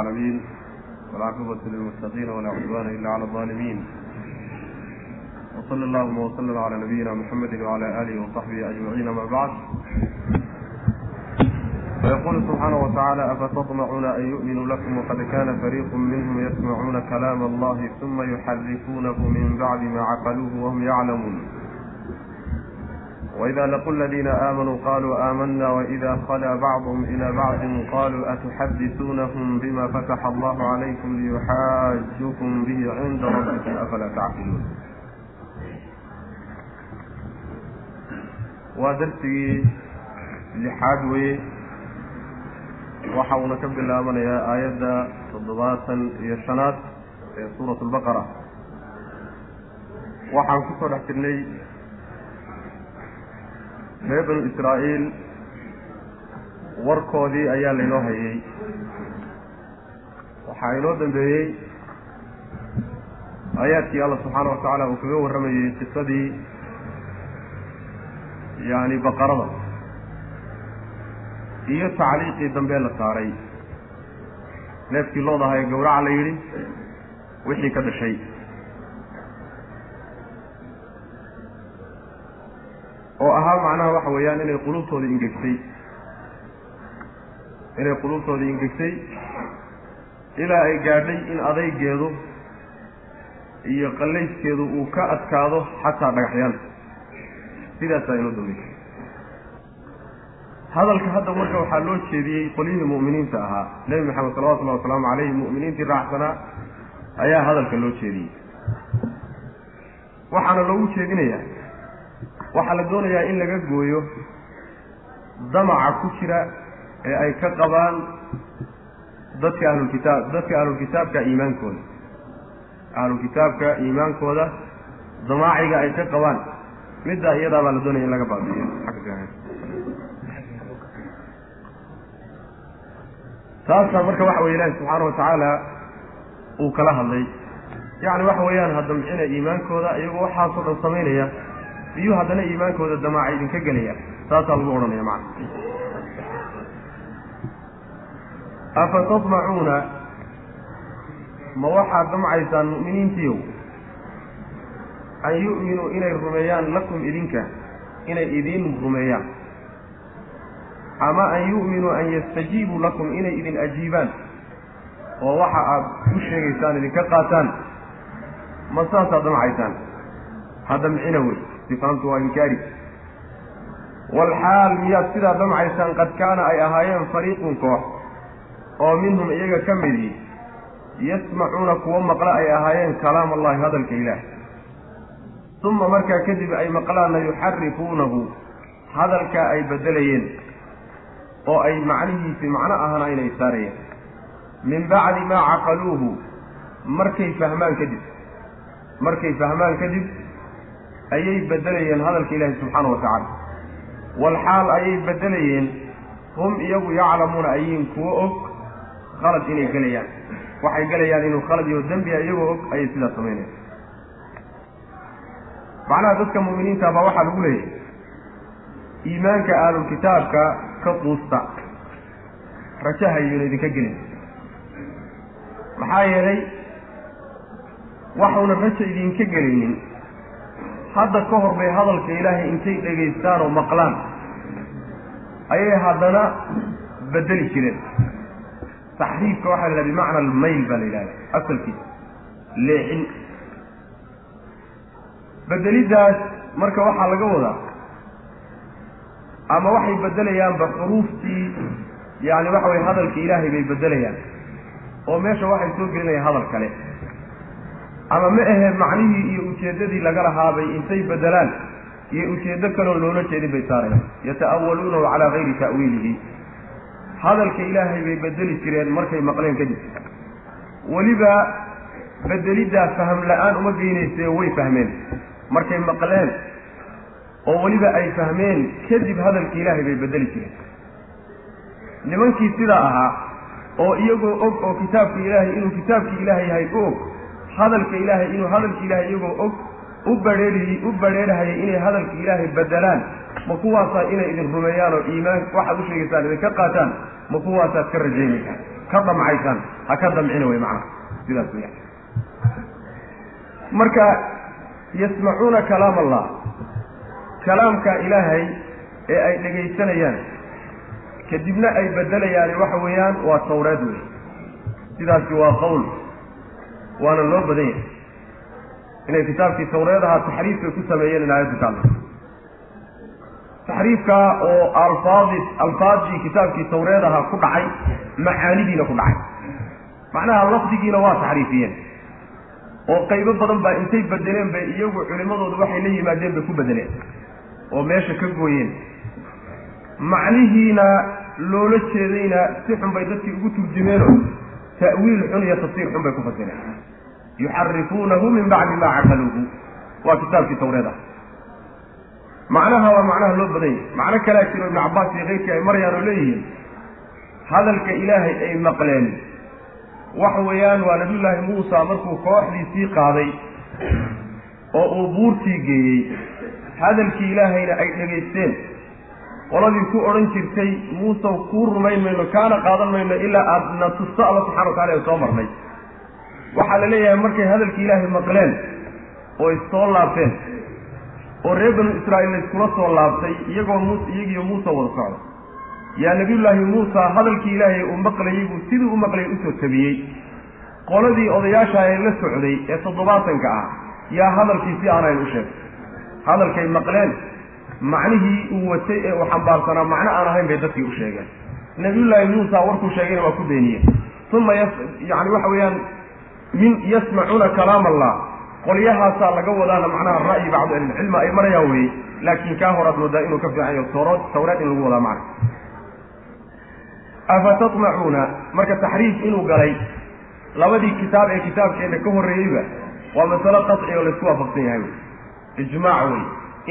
العالمين والعاقبة للمتقين ولا عدوان إلا على الظالمين وصلى اللهم وسلم على نبينا محمد وعلى آله وصحبه أجمعين أما بعد فيقول سبحانه وتعالى أفتطمعون أن يؤمنوا لكم وقد كان فريق منهم يسمعون كلام الله ثم يحرفونه من بعد ما عقلوه وهم يعلمون وإذا لقوا الذين آمنوا قالوا آمنا وإذا خلا بعضهم إلى بعض قالوا أتحدثونهم بما فتح الله عليكم ليحاجوكم به عند ربكم أفلا تعقلون waa darsigii lixaad weye waxa uuna ka bilaabanayaa aayadda toddobaatan iyo shanaad ee suurat albaqara waxaan kusoo dhex jirnay reer banu israa'iil warkoodii ayaa laynoo hayay. Waxaa inoo dambeeyey aayaadkii alla subxaana wa tacaala uu kaga warramayey qisadii yani baqarada iyo tacliiqii dambe la saaray. Neefkii loodaha ee gawraca la yidhi wixii ka dhashay oo ahaa macnaha waxa weeyaan inay quluubtoodii ingegtay inay quluubtoodii ingegtay ilaa ay gaadhay in adaygeedu iyo qallayskeedu uu ka adkaado xataa dhagaxyaanta sidaasaa inoo dambeysay hadalka hadda marka waxaa loo jeediyey qolyihii mu'miniinta ahaa. Nebi maxamed salawatullahi wasalaamu calayhi mu'miniintii raacsanaa ayaa hadalka loo jeediyey. Waxaana loogu jeedinayaa waxaa la doonayaa in laga gooyo damaca ku jira ee ay ka qabaan dadka ahlulkitaab dadka ahlulkitaabka iimaankooda. Ahlulkitaabka iimaankooda damaaciga ay ka qabaan. Middaa iyadaa baa la doonaya in laga baabiiyo taasaa marka waxa weye ilaahi subxaana wa tacaala uu kala hadlay. Yacni waxa weeyaan hadamcina iimaankooda iyagoo waxaasoo dhan samaynaya iyuu haddana iimaankooda damaaca idinka gelaya taasaa lagu odhanaya macna afa tatmacuuna? Ma waxaad damcaysaan mu'miniintiiyow an yu'minuu inay rumeeyaan lakum idinka inay idiin rumeeyaan. Ama an yu'minuu an yastajiibuu lakum inay idin ajiibaan. Oo waxa aad u sheegaysaan idinka qaataan. Ma saasaad damcaysaan hadamcina wey sifaantu waa inkaari. Walxaal miyaad sidaa damcaysaan qad kaana ay ahaayeen fariiqun koox oo minhum iyaga ka midii yasmacuuna kuwo maqla ay ahaayeen kalaam allahi hadalka ilaah. Uma markaa kadib ay maqlaanna yuxarifuunahu hadalkaa ay beddelayeen oo ay macnihiisii macno ahana inay saarayeen. Min bacdi maa caqaluuhu markay fahmaan kadib markay fahmaan kadib ayay beddelayeen hadalka ilaahi subxaana wa tacaala. Walxaal ayay beddelayeen hum iyagu yaclamuuna ayiin kuwo og khalad inay gelayaan. Waxay gelayaan inuu khalad iyo dembiga iyagoo og ayay sidaas samaynayan macnaha dadka mu'miniinta baa waxaa lagu leeyahay iimaanka ahlulkitaabka ka quusta rajahayuuna idinka gelin. Maxaa yeelay waxuuna raja idinka gelinin hadda ka hor bay hadalka ilaahay intay dhegaystaan oo maqlaan. Ayay haddana bedeli jireen. Taxriifka waxaa la yidhaha bimacna almayl baa la yidhahda asalkiisa leexin bedeliddaas marka waxaa laga wadaa ama waxay bedelayaanba xuruuftii yani waxa weye hadalka ilaahay bay bedelayaan oo meesha waxay soo gelinayaan hadal kale ama ma ahe macnihii iyo ujeeddadii laga lahaabay intay bedelaan iyo ujeeddo kaleoo loola jeedin bay saarayaan yata'awaluunahu calaa gayri ta'wiilihi. Hadalka ilaahay bay bedeli jireen markay maqleen kadib weliba bedeliddaa faham la'aan uma geynaysee way fahmeen. Markay maqleen oo weliba ay fahmeen kadib hadalka ilaahay bay bedeli jireen. Nimankii sidaa ahaa oo iyagoo og oo kitaabka ilaahay inuu kitaabkii ilaahay yahay u og hadalka ilaahay inuu hadalka ilaahay iyagoo og u badheehi u badheerhayay inay hadalka ilaahay bedelaan ma kuwaasaa inay idin rumeeyaan oo iimaan waxaad u sheegaysaan idinka qaataan ma kuwaasaad ka rajaynaysaa ka damcaysaan. Ha ka damcina wey macnaha sidaas weya marka yasmacuuna kalaam allah kalaamka ilaahay ee ay dhegaysanayaan kadibna ay bedelayaani waxa weeyaan waa tawreed wey sidaasi waa qowl waana loo badan yahay. Inay kitaabkii tawreed ahaa taxriif bay ku sameeyeen in aayaddu ka hadlayso taxriifkaa oo alfaadi alfaadii kitaabkii tawreed ahaa ku dhacay macaanidiina ku dhacay. Macnaha lafdigiina waa taxriifiyeen. Oo qaybo badan baa intay bedeleen bay iyagu culimadoodu waxay la yimaadeen bay ku bedeleen oo meesha ka gooyeen. Macnihiina loola jeedayna si xun bay dadkii ugu turjumeenoo ta'wiil xun iyo tafsiir xun bay ku fasireen yuxarifuunahu min bacdi maa caqaluuhu waa kitaabkii tawreed ah macnaha waa macnaha loo badan yahy macno kalaa jiro ibnu cabbaas iyo keyrkii ay marayaan oo leeyihiin hadalka ilaahay ay maqleen waxa weeyaan waa nabiyullaahi muusa markuu kooxdiisii qaaday oo uu buurtii geeyey hadalkii ilaahayna ay dhegaysteen qoladii ku odhan jirtay muusaw kuu rumayn mayno kaana qaadan mayno ilaa aada na tusto alla subxana watacala ee soo marnay. Waxaa la leeyahay markay hadalkii ilaahay maqleen oo is soo laabteen oo reer banu israa'iil la iskula soo laabtay iyagoo mus iyagiiyo muuse wada socda yaa nabiyullaahi muusa hadalkii ilaahay uu maqlayey buu siduu u maqlayay u soo tabiyey. Qoladii odayaasha ee la socday ee toddobaatanka ah yaa hadalkii si aanayn u sheegay hadalkay maqleen macnihii uu watay ee uu xambaarsanaa macno aan ahayn bay dadkii u sheegeen. Nabiyullaahi muusa warkuu sheegayna waa ku beeniyeen uma yani waxa weeyaan min yasmacuuna kalaam allah. Qolyahaasaa laga wadaana macnaha ra'yi bacdu ahlilcilmi ay marayaan weye laakiin kaa horaad moodaa inuu ka fiican yaho tawraad tawreed in lagu wadaa macna. Afa tatmacuuna marka taxriif inuu galay labadii kitaab ee kitaabkeena ka horreeyeyba waa masalo qaci oo laysku waafaqsan yahay wey ijmaac wey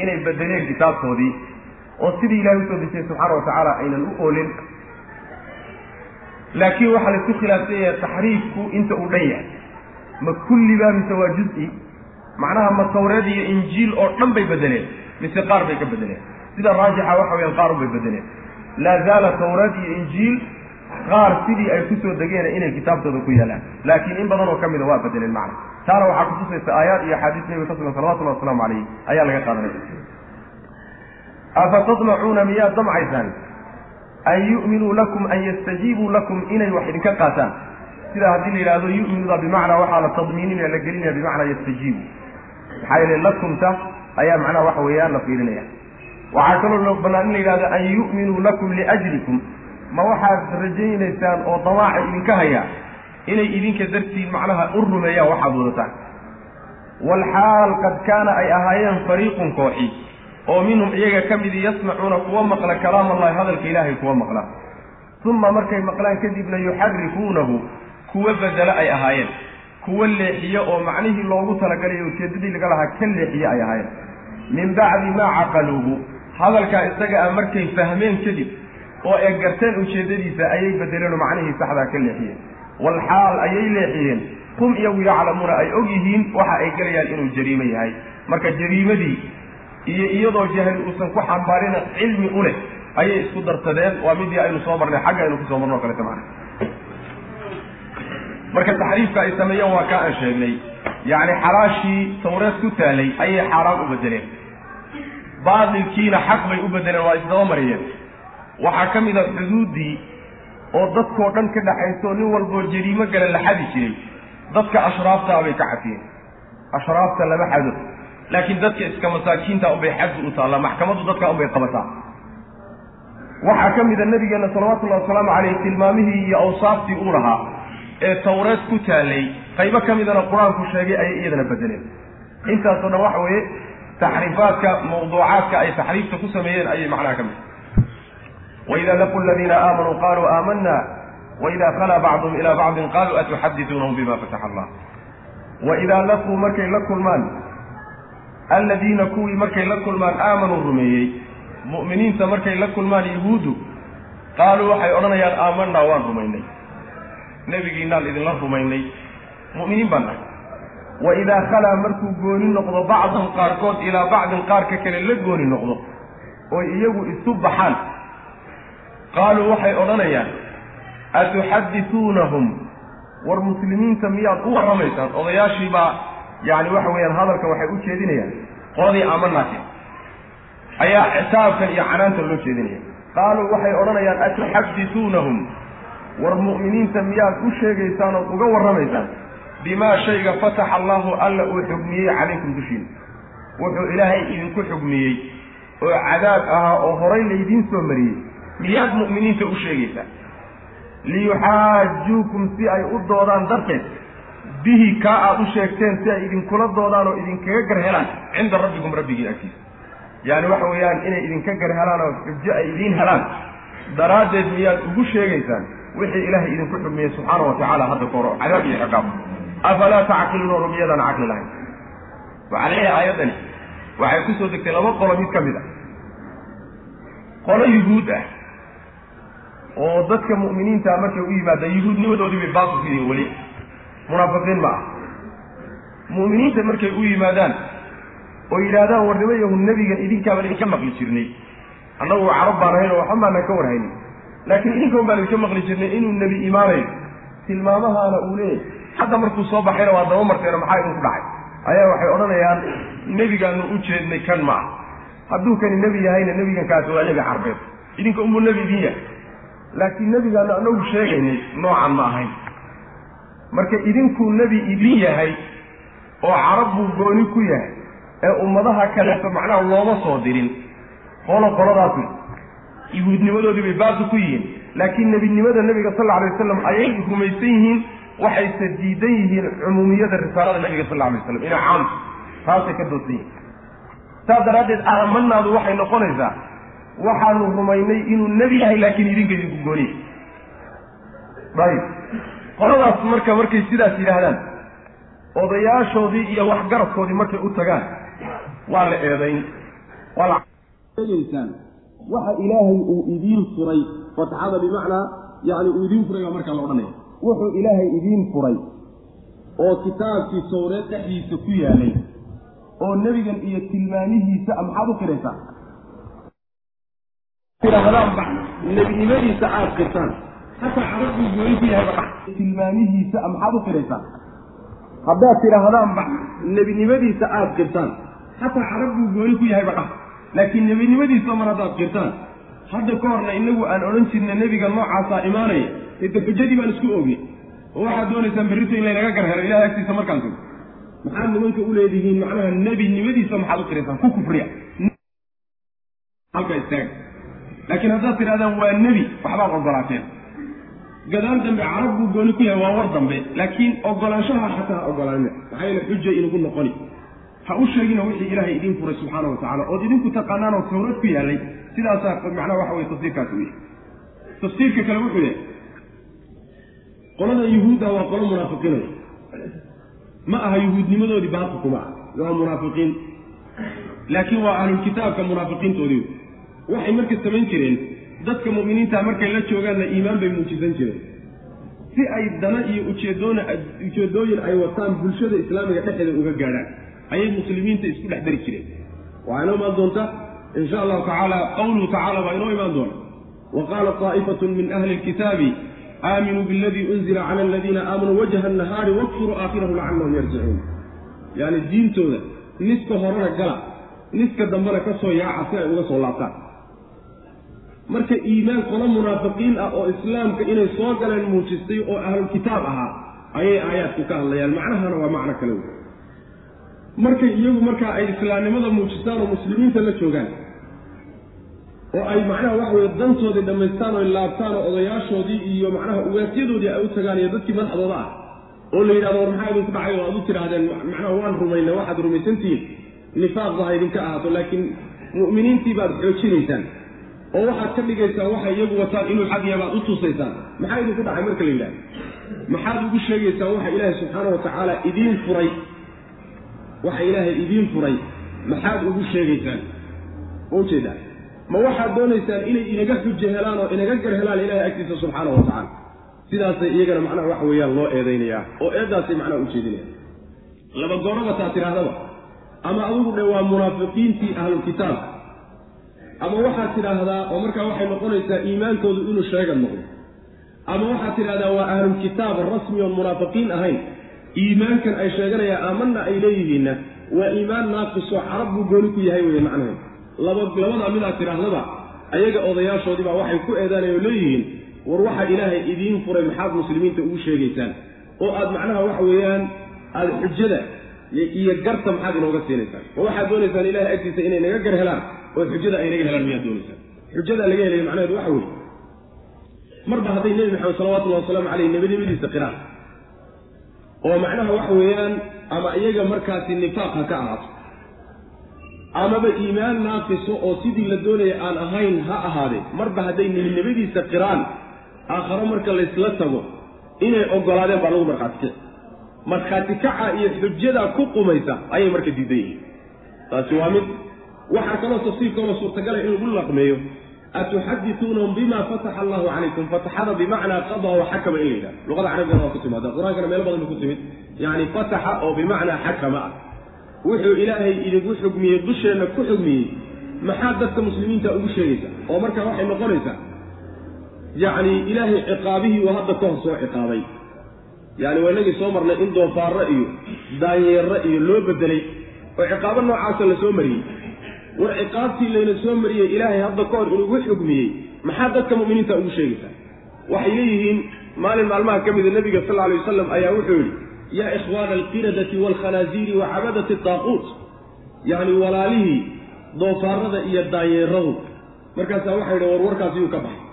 inay bedeleen kitaabkoodii oo sidii ilahay u soo dejiyey subxaana wa tacaala aynan u oolin. Laakiin waxaa laysku khilaafsan yahay taxriifku inta uu dhan yahay. Ma kulliba mise waa juz-i? Macnaha ma tawreed iyo injiil oo dhan bay bedeleen mise qaar bay ka bedeleen? Sida raajixa waxa weyaan qaar un bay bedeleen. Laa zaala tawreed iyo injiil qaar sidii ay ku soo degeen inay kitaabtooda ku yaalaan. Laakiin in badan oo ka mida waa bedeleen macna taana waxaa kutusaysa aayaad iyo axaadiis nebiga ka sugan salawatullahi wasalaamu calayh ayaa laga qaadanaya afa tadmacuuna miyaad damcaysaan an yu'minuu lakum an yastajiibuu lakum inay wax idinka qaataan? Sida haddii la yidhahdo yu'minuda bimacnaa waxaa la tadmiininaya la gelinaya bimacnaa yastajiibu. Maxaa yeele lakumta ayaa macnaha waxa weeyaan la fiirinaya. Waxaa kaloo loo banaan in la yidhahdo an yu'minuu lakum liajlikum ma waxaad rajaynaysaan oo damaaca idinka hayaa inay idinka dartiin macnaha u rumeeyaan waxaad wadataan walxaal qad kaana ay ahaayeen fariiqun kooxi oo minhum iyaga ka midi yasmacuuna kuwa maqla kalaam allahi hadalka ilaahay kuwa maqla. Uma markay maqlaan kadibna yuxarifuunahu kuwa bedelo ay ahaayeen. Kuwa leexiye oo macnihii loogu talagalay ujeeddadii laga lahaa ka leexiye ay ahaayeen. Min bacdi maa caqaluuhu hadalkaa isaga ah markay fahmeen kadib oo ay garteen ujeeddadiisa ayay bedeleen oo macnihii saxdaa ka leexiyeen. Walxaal ayay leexiyeen. Hum iyagu yaclamuuna ay og yihiin waxa ay gelayaan inuu jariimo yahay. Marka jariimadii iyo iyadoo jahli uusan ku xambaarina cilmi u leh ayay isku darsadeen waa midii aynu soo marnay xagga aynu ku soo marno o kaleta macna marka taxriifka ay sameeyeen waa kaa aan sheegnay. Yacni xalaashii tawreed ku taalay ayay xaaraan u bedeleen baatilkiina xaq bay u bedeleen waa isdaba mariyeen waxaa ka mid a xuduuddii oo dadkoo dhan ka dhaxayso nin walboo jariimo gale la xadi jiray dadka ashraaftaa bay ka cafiyeen ashraafta lama xado laakiin dadka iska masaakiinta unbay xaddu u taallaa maxkamaddu dadka unbay qabataa. Waxaa ka mida nabigeena salawatullahi wasalaamu caleyh tilmaamihii iyo awsaaftii uu lahaa ee tawreed ku taallay qaybo ka midana qur'aanku sheegay ayay iyadana bedeleen intaasoo dhan waxa weeye taxriifaadka mawduucaadka ay taxriifta ku sameeyeen ayay macnaha ka mid waida laqu ladiina aamanuu qaluu aamana waida khalaa bacduhum ilaa bacdin qaluu atuxadisuunahum bima fataxa allah waidaa laquu markay la kulmaan alladiina kuwii markay la kulmaan aamanuu rumeeyey mu'miniinta markay la kulmaan yahuuddu qaaluu waxay odhanayaan aamanaa waan rumaynay nebigiinaan idinla rumaynay mu'miniin baan nahay wa idaa khalaa markuu gooni noqdo bacduhum qaarkood ilaa bacdin qaarka kale la gooni noqdo oy iyagu isu baxaan qaaluu waxay odhanayaan atuxadituunahum war muslimiinta miyaad u warramaysaan? Odayaashii baa yani waxa weeyaan hadalka waxay u jeedinayaan qoladii aamanaati ayaa citaabkan iyo canaanta loo jeedinaya qaaluu waxay odhanayaan atuxadituunahum war mu'miniinta miyaad u sheegaysaan ood uga warramaysaan? Bimaa shayga fataxa allahu alla uu xugmiyey calaykum dushiina wuxuu ilaahay idinku xugmiyey oo cadaab ahaa oo horay laydiin soo mariyey miyaad mu'miniinta u sheegaysaan liyuxaajuukum si ay u doodaan darteed. Bihi kaa aad u sheegteen si ay idinkula doodaan oo idinkaga gar helaan cinda rabbikum rabbigiin agtiisa. Yaani waxa weeyaan inay idinka gar helaan oo xujo ay idiin helaan. Daraaddeed miyaad ugu sheegaysaan wixii ilaahay idinku xugmiyey subxaana wa tacaala hadda kahoro cadaab iyo ciqaab. Afalaa tacqiluuna rumiyadaan caqli lahayn? Waxaa leeyahay aayaddani waxay ku soo degtay laba qolo mid ka mid a qolo yuhuud ah oo dadka mu'miniintaa markay u yimaadaan yuhuudnimadoodii bay baaqi ku yihiin weli. Munaafiqiin ma ah mu'miniinta markay u yimaadaan oo yidhaahdaan warnimo yahu nebigan idinkaabaan idinka maqli jirnay. Annagu carab baan ahayn oo waxba maanan ka warhaynin laakiin idinkan baan idinka maqli jirnay inuu nebi imaanayo. Tilmaamahaana uu leeyahy hadda markuu soo baxayna waa daba marteena maxaa idinku dhacay? Ayaa waxay odhanayaan nebigaanu u jeednay kan ma ah hadduu kani nebi yahayna nebigan kaasi waa nebi carbeed. Idinka unbuu nebi idin yahay laakiin nebigaanu anagu sheegaynay noocan ma ahayn. Marka idinkuu nebi idin yahay oo carab buu gooni ku yahay ee ummadaha kaleeto macnaha looma soo dirin. Qolo qoladaasi yuhuudnimadoodii bay ku yihiin. Laakiin nebinimada nebiga sal alay wasalam ayay rumaysan yihiin waxayse diidan yihiin cumuumiyada risaalada nebiga sal alay waslam inay caam taasay ka doodsan yihiin. Saas daraaddeed aamanaadu waxay noqonaysaa waxaanu rumaynay inuu nebi yahay laakiin idinka idinku gooniye ayib qoladaas marka markay sidaas yidhaahdaan odayaashoodii iyo waxgaradkoodii markay u tagaan waa la eedayn. Waa eegeysaan waxa ilaahay uu idiin furay fatxada bimacnaa yani uu idiin furay baa markaa la odhanaya. Wuxuu ilaahay idiin furay oo kitaabkii towreed dhexdiisa ku yaalay oo nebigan iyo tilmaamihiisa maxaad u qiraysaa tidhaahdaanba nebinimadiisa aad qirtaan. Xataa carabuu gooni ku yahayba tilmaamihiisa maxaad u qiraysaa haddaad tidhaahdaanba nebinimadiisa aad qirtaan. Xataa carab buu gooni ku yahayba dhah laakiin nebinimadiisa mar haddaad qirtaan. Hadda ka horna inagu aan odhan jirna nebiga noocaasaa imaanaya ede xujadii baan isku ognay oo waxaad doonaysaan berrito in laynaga garhelo ilahay agtiisa markaan tago maxaad nimanka u leedihiin macnaha nebinimadiisa maxaad u qiraysaan ku kufriya. Halka istaaga laakiin haddaad tidhahdaan waa nebi waxbaad ogolaateen. Gadaal dambe carab buu gooni ku yahay waa war dambe. Laakiin ogolaanshaha xataa ogolaanina maxaa yeele xuja inagu noqoni. Ha u sheegina wixii ilaahay idiin furay subxaana wa tacala ood idinku taqaanaan oo tawrad ku yaallay sidaasaa macnaha waxa weye tafsiirkaasi u yahay tafsiirka kale wuxuu yahay qolada yuhuudda waa qolo munaafiqiinay ma aha yuhuudnimadoodii baaqi kuma ah waa munaafiqiin. Laakiin waa ahlulkitaabka munaafiqiintoodii waxay marka samayn jireen dadka mu'miniinta markay la joogaanna iimaan bay muujisan jireen. Si ay dana iyo ujeedoona ujeedooyin ay wataan bulshada islaamiga dhexeeda uga gaadhaan ayay muslimiinta isku dhex dari jireen. Waxaa inoo imaan doonta? Insha allahu tacaala qawluhu tacala baa inoo imaan doona. Wa qaala طaa'ifatun min ahli lkitaabi aaminuu biladii unzila cala aladiina aamanuu wajha annahaari wakfuruu aakhirahu lacallahum yarjicuun yaani diintooda niska horena gala niska dambena ka soo yaaca si ay uga soo laabtaan marka iimaan qolo munaafiqiin ah oo islaamka inay soo galeen muujistay oo ahlulkitaab ahaa ayay aayaadku ka hadlayaan. Macnahana waa macno kale wey markay iyagu markaa ay islaamnimada muujistaan oo muslimiinta la joogaan oo ay macnaha waxa weye dantoodii dhammaystaan oy laabtaan oo odayaashoodii iyo macnaha ugaasyadoodii ay u tagaan iyo dadkii madaxdooda ah oo la yidhahdo war maxaa idinku dhacay oo aad u tidhaahdeen? Macnaha waan rumaynay waxaad rumaysantihiin. Nifaaqba ha idinka ahaato laakiin mu'miniintii baad xoojinaysaan oo waxaad ka dhigaysaan waxay iyagu wataan inuu xaq yahay baad u tusaysaan. Maxaa idinku dhacay marka la yidhahdo maxaad ugu sheegaysaan waxa ilaahay subxaana wa tacaala idiin furay. Waxa ilaahay idiin furay. Maxaad ugu sheegaysaan? Ma u jeedaa ma waxaad doonaysaan inay inaga xujo helaan oo inaga gar helaan ilahay agtiisa subxaana wa tacaala sidaasay iyagana macnaha waxa weeyaan loo eedaynayaa oo eeddaasay macnaha ujeedinaya laba gooraba taa tidhaahdaba ama adugu dhe waa munaafiqiintii ahlulkitaabka ama waxaad tidhaahdaa oo markaa waxay noqonaysaa iimaankoodu inuu sheega noqdo. Ama waxaad tidhahdaa waa ahlulkitaab rasmi oon munaafiqiin ahayn. Iimaankan ay sheeganayaan aamanna ay leeyihiinna waa iimaan naaqisoo carab buu gooni ku yahay weye macnaheed laba labadaa midaad tidhaahdaba ayaga odayaashoodiibaa waxay ku eedaanay oo leeyihiin war waxa ilaahay idiin furay maxaad muslimiinta ugu sheegaysaan. Oo aad macnaha waxa weeyaan aada xujada iyo garta maxaad inooga siinaysaan. Ma waxaad doonaysaan ilahay agtiisa inay naga gar helaan oo xujada ay naga helaan miyaad doonaysaan xujada laga helaya macnaheedu waxa weeye marba hadday nebi maxamed salawatullahi wasalaamu caleyh nebinimadiisa qiraan. Oo macnaha waxa weeyaan ama iyaga markaasi nifaaq ha ka ahaato amaba iimaan naaqiso oo sidii la doonaya aan ahayn ha ahaadee marba hadday nebinimadiisa qiraan aakharo marka laysla tago inay ogolaadeen baa lagu markhaati kici markhaati kaca iyo xujadaa ku qumaysa ayay marka diidan yihiin. Taasi waa mid waxaa kaloo tafsiirkaloo suurtagala in lagu laqmeeyo atuxadituunahum bima fataxa allahu calaykum? Fataxada bimacnaa qadaa wa xakama in la yidhaha. Luqada carabigana waa ku timaada qur'aankana meelo badan bay ku timid. Yacni fataxa oo bimacnaa xakama ah. Wuxuu ilaahay idinku xugmiyey dusheenna ku xugmiyey. Maxaad dadka muslimiinta ugu sheegaysaa oo markaa waxay noqonaysaa yacni ilaahay ciqaabihii uu hadda ka hor soo ciqaabay. Yani waa inagii soo marnay in doofaarro iyo daanyeerro iyo loo bedelay oo ciqaabo noocaasa la soo mariyey war ciqaabtii layna soo mariyey ilaahay hadda ka hor inugu xugmiyey maxaa dadka mu'miniinta ugu sheegaysaa? Waxay leeyihiin maalin maalmaha ka mida nebiga sal alay wasalam ayaa wuxuu yidhi yaa ikhwaana alqiradati waalkhanaasiiri wa cabadati taaquut yacni walaalihii doofaarada iyo daanyeeradu markaasaa waxay yidhi war warkaasi yuu ka baxay.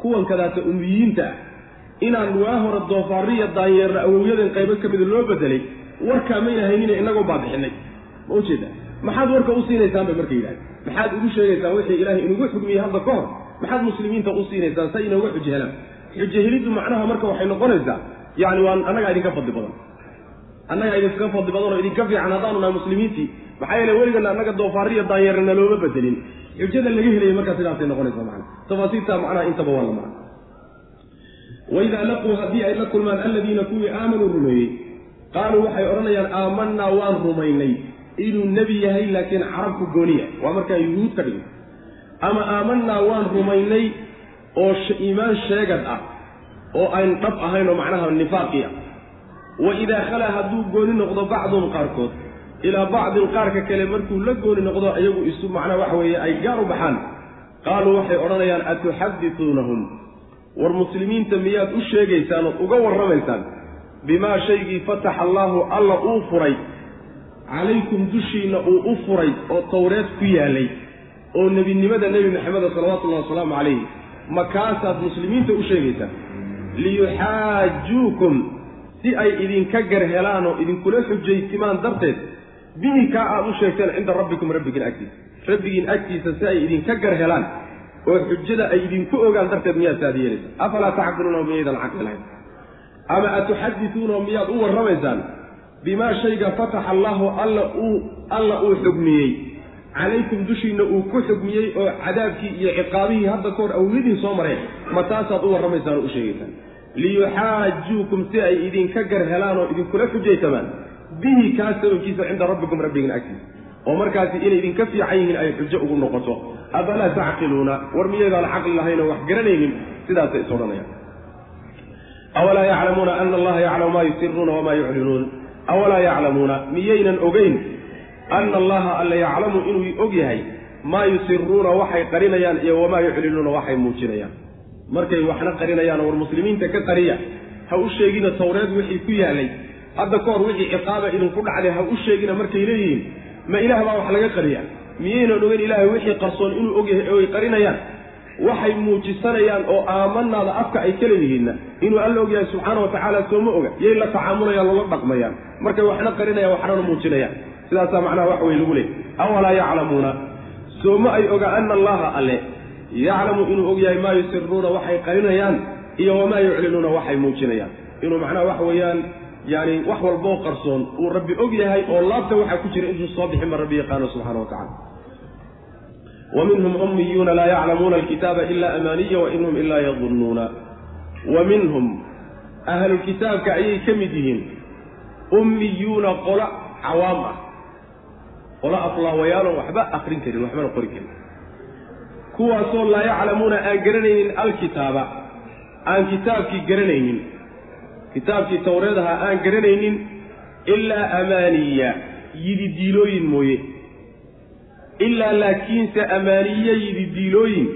Kuwan kadaata umiyiinta ah inaan waa hore doofaariya daanyeerna awowyadan qaybo ka mida loo bedelay warkaa mayna haynina inagoo baabixinay ma ujeeda maxaad warka u siinaysaan bay marka yidhahda maxaad ugu sheegaysaan wixii ilaahay inugu xugmiyey hadda ka hor. Maxaad muslimiinta u siinaysaan say inooga xujo helaan xujo heliddu macnaha marka waxay noqonaysaa yani waa annagaa idinka fadli badan. Annagaa idinka fadli badan oo idinka fiican haddaanu nahay muslimiintii maxaa yeele weligana annaga doofaariya daanyeerna looma bedelin. Xujada laga helaya markaa sidaasay noqonaysaa macana tafaasiirta macnaha intaba waa la macna. Waidaa laquu haddii ay la kulmaan alladiina kuwii aamanuu rumeeyey qaaluu waxay odhanayaan aamanaa waan rumaynay inuu nebi yahay laakiin carabku gooniya waa markaa yuhuud ka dhigay ama aamanaa waan rumaynay oo iimaan sheegad ah oo ayn dhab ahayn oo macnaha nifaaqi ah. Wa idaa khalaa hadduu gooni noqdo bacduhum qaarkood ilaa bacdin qaarka kale markuu la gooni noqdo iyagu isu macnaha waxa weeye ay gaar u baxaan. Qaaluu waxay odhanayaan atuxadituunahum war muslimiinta miyaad u sheegaysaan ood uga warramaysaan? Bimaa shaygii fataxa allaahu alla uu furay calaykum dushiinna uu u furay oo tawreed ku yaalay oo nebinimada nebi maxameda salawatullahi wasalaamu calayhi makaasaad muslimiinta u sheegaysaan liyuxaajuukum si ay idinka gar helaan oo idinkula xujaysimaan darteed bihi kaa aad u sheegteen cinda rabbikum rabbigiin agtiisa. Rabbigiin agtiisa si ay idinka gar helaan oo xujada ay idinku ogaan darteed miyaad saad yeelaysa afalaa tacqiluuna miyaydan caqli lahayn ama atuxadituuna miyaad u warramaysaan bimaa shayga fataxa allaahu alla uu xugmiyey calaykum dushiinna uu ku xugmiyey oo cadaabkii iyo ciqaabihii hadda ka hor awlidin soo mareen. Ma taasaad u warramaysaan u sheegaysaan liyuxaajuukum si ay idinka gar helaan oo idinkula xujaysamaan. Bihi kaa sababkiisa cinda rabbikum rabbigiin agtiisa. Oo markaasi inay idinka fiican yihiin ay xujo ugu noqoto. Afalaa tacqiluuna? War miyaydaan caqli lahayn oo wax garanaynin. Sidaasay is odhanayaan. Awalaa yaclamuuna ana allaha yaclamu maa yusiruuna wamaa yuclinuun awalaa yaclamuuna miyaynan ogeyn ana allaha alla yaclamu inuu og yahay maa yusiruuna waxay qarinayaan iyo wamaa yuclinuuna waxay muujinayaan markay waxna qarinayaan war muslimiinta ka qariya ha u sheegina tawreed wixii ku yaalay hadda ka hor wixii ciqaaba idinku dhacday ha u sheegina markay leeyihiin ma ilaah baa wax laga qariya miyaynan ogeyn ilaahay wixii qarsoon inuu og yahay oo ay qarinayaan waxay muujisanayaan oo aamanaada afka ay ka leeyihiinna. Inuu alla og yahay subxaana wa tacaala sooma oga yay la tacaamulayaan loola dhaqmayaan. Markay waxna qarinayaan waxnana muujinayaan. Sidaasaa macnaha wax wey lagu leeyay awalaa yaclamuuna? Sooma ay oga ana allaha alle. Yaclamu inuu og yahay maa yusiruuna waxay qarinayaan iyo wamaa yuclinuuna waxay muujinayaan. Inuu macnaha waxa weeyaan yani wax walboo qarsoon uu rabbi og yahay oo laabta waxaa ku jira intuu soo bixin ba rabbi yaqaano subxana wa tacala wa minhum ummiyuuna laa yaclamuuna alkitaaba ila amaaniya wa inhum ilaa yadunnuuna wa minhum ahlulkitaabka ayay ka mid yihiin ummiyuuna qolo cawaam ah qolo aflaawayaaloon waxba akrin karin waxbana qori karin kuwaasoo laa yaclamuuna aan garanaynin alkitaaba aan kitaabkii garanaynin kitaabkii tawreed ahaa aan garanaynin ilaa amaaniya yididiilooyin mooye ilaa laakiinse amaaniye yididiilooyin